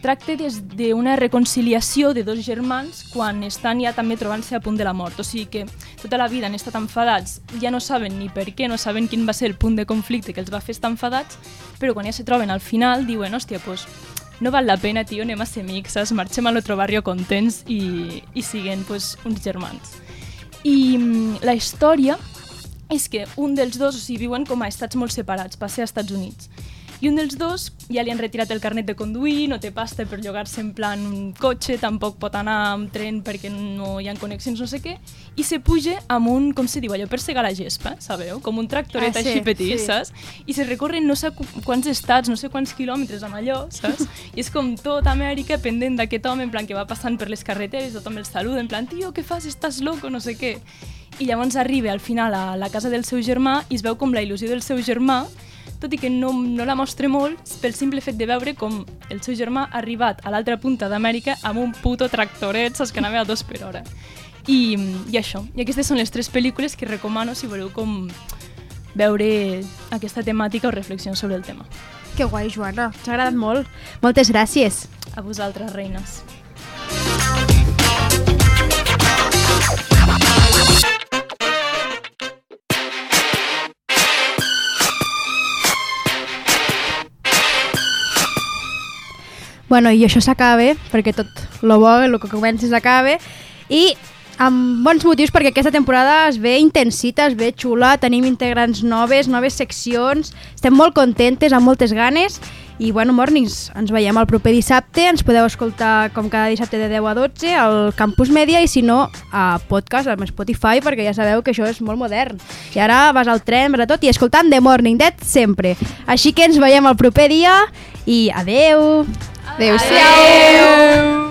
B: tracta des d'una reconciliació de dos germans quan estan ja també trobant-se a punt de la mort. O sigui que tota la vida han estat enfadats, ja no saben ni per què, no saben quin va ser el punt de conflicte que els va fer estar enfadats, però quan ja se troben al final diuen, hòstia, doncs no val la pena, tio, anem a ser saps? marxem a l'altre barri contents i, i siguen pues, uns germans. I mm, la història és que un dels dos, o sigui, viuen com a estats molt separats, va ser als Estats Units. I un dels dos ja li han retirat el carnet de conduir, no té pasta per llogar-se en plan un cotxe, tampoc pot anar amb tren perquè no hi ha connexions, no sé què, i se puja amb un, com se diu allò, per segar la gespa, sabeu? Com un tractoret
A: Ah, sí,
B: així petit,
A: sí.
B: saps? I se recorren no sé qu- quants estats, no sé quants quilòmetres amb allò, saps? I és com tot Amèrica pendent d'aquest home, en plan que va passant per les carreteres, tothom el saluda, en plan, tio, què fas? Estàs loco? No sé què. I llavors arriba al final a la casa del seu germà i es veu com la il·lusió del seu germà tot i que no, no la mostra molt pel simple fet de veure com el seu germà ha arribat a l'altra punta d'Amèrica amb un puto tractoret, saps que anava a dos per hora. I, I això. I aquestes són les tres pel·lícules que recomano si voleu com veure aquesta temàtica o reflexions sobre el tema.
A: Que guai, Joana. T'ha agradat molt. Moltes gràcies.
B: A vosaltres, reines.
A: Bueno, i això s'acaba perquè tot lo bo, el que comença s'acaba, i amb bons motius perquè aquesta temporada es ve intensita, es ve xula, tenim integrants noves, noves seccions, estem molt contentes, amb moltes ganes, i bueno, Mornings, ens veiem el proper dissabte, ens podeu escoltar com cada dissabte de 10 a 12 al Campus Media i si no a podcast, amb Spotify, perquè ja sabeu que això és molt modern. I ara vas al tren, vas a tot i escoltant The Morning Dead sempre. Així que ens veiem el proper dia i adeu!
C: 네, 오.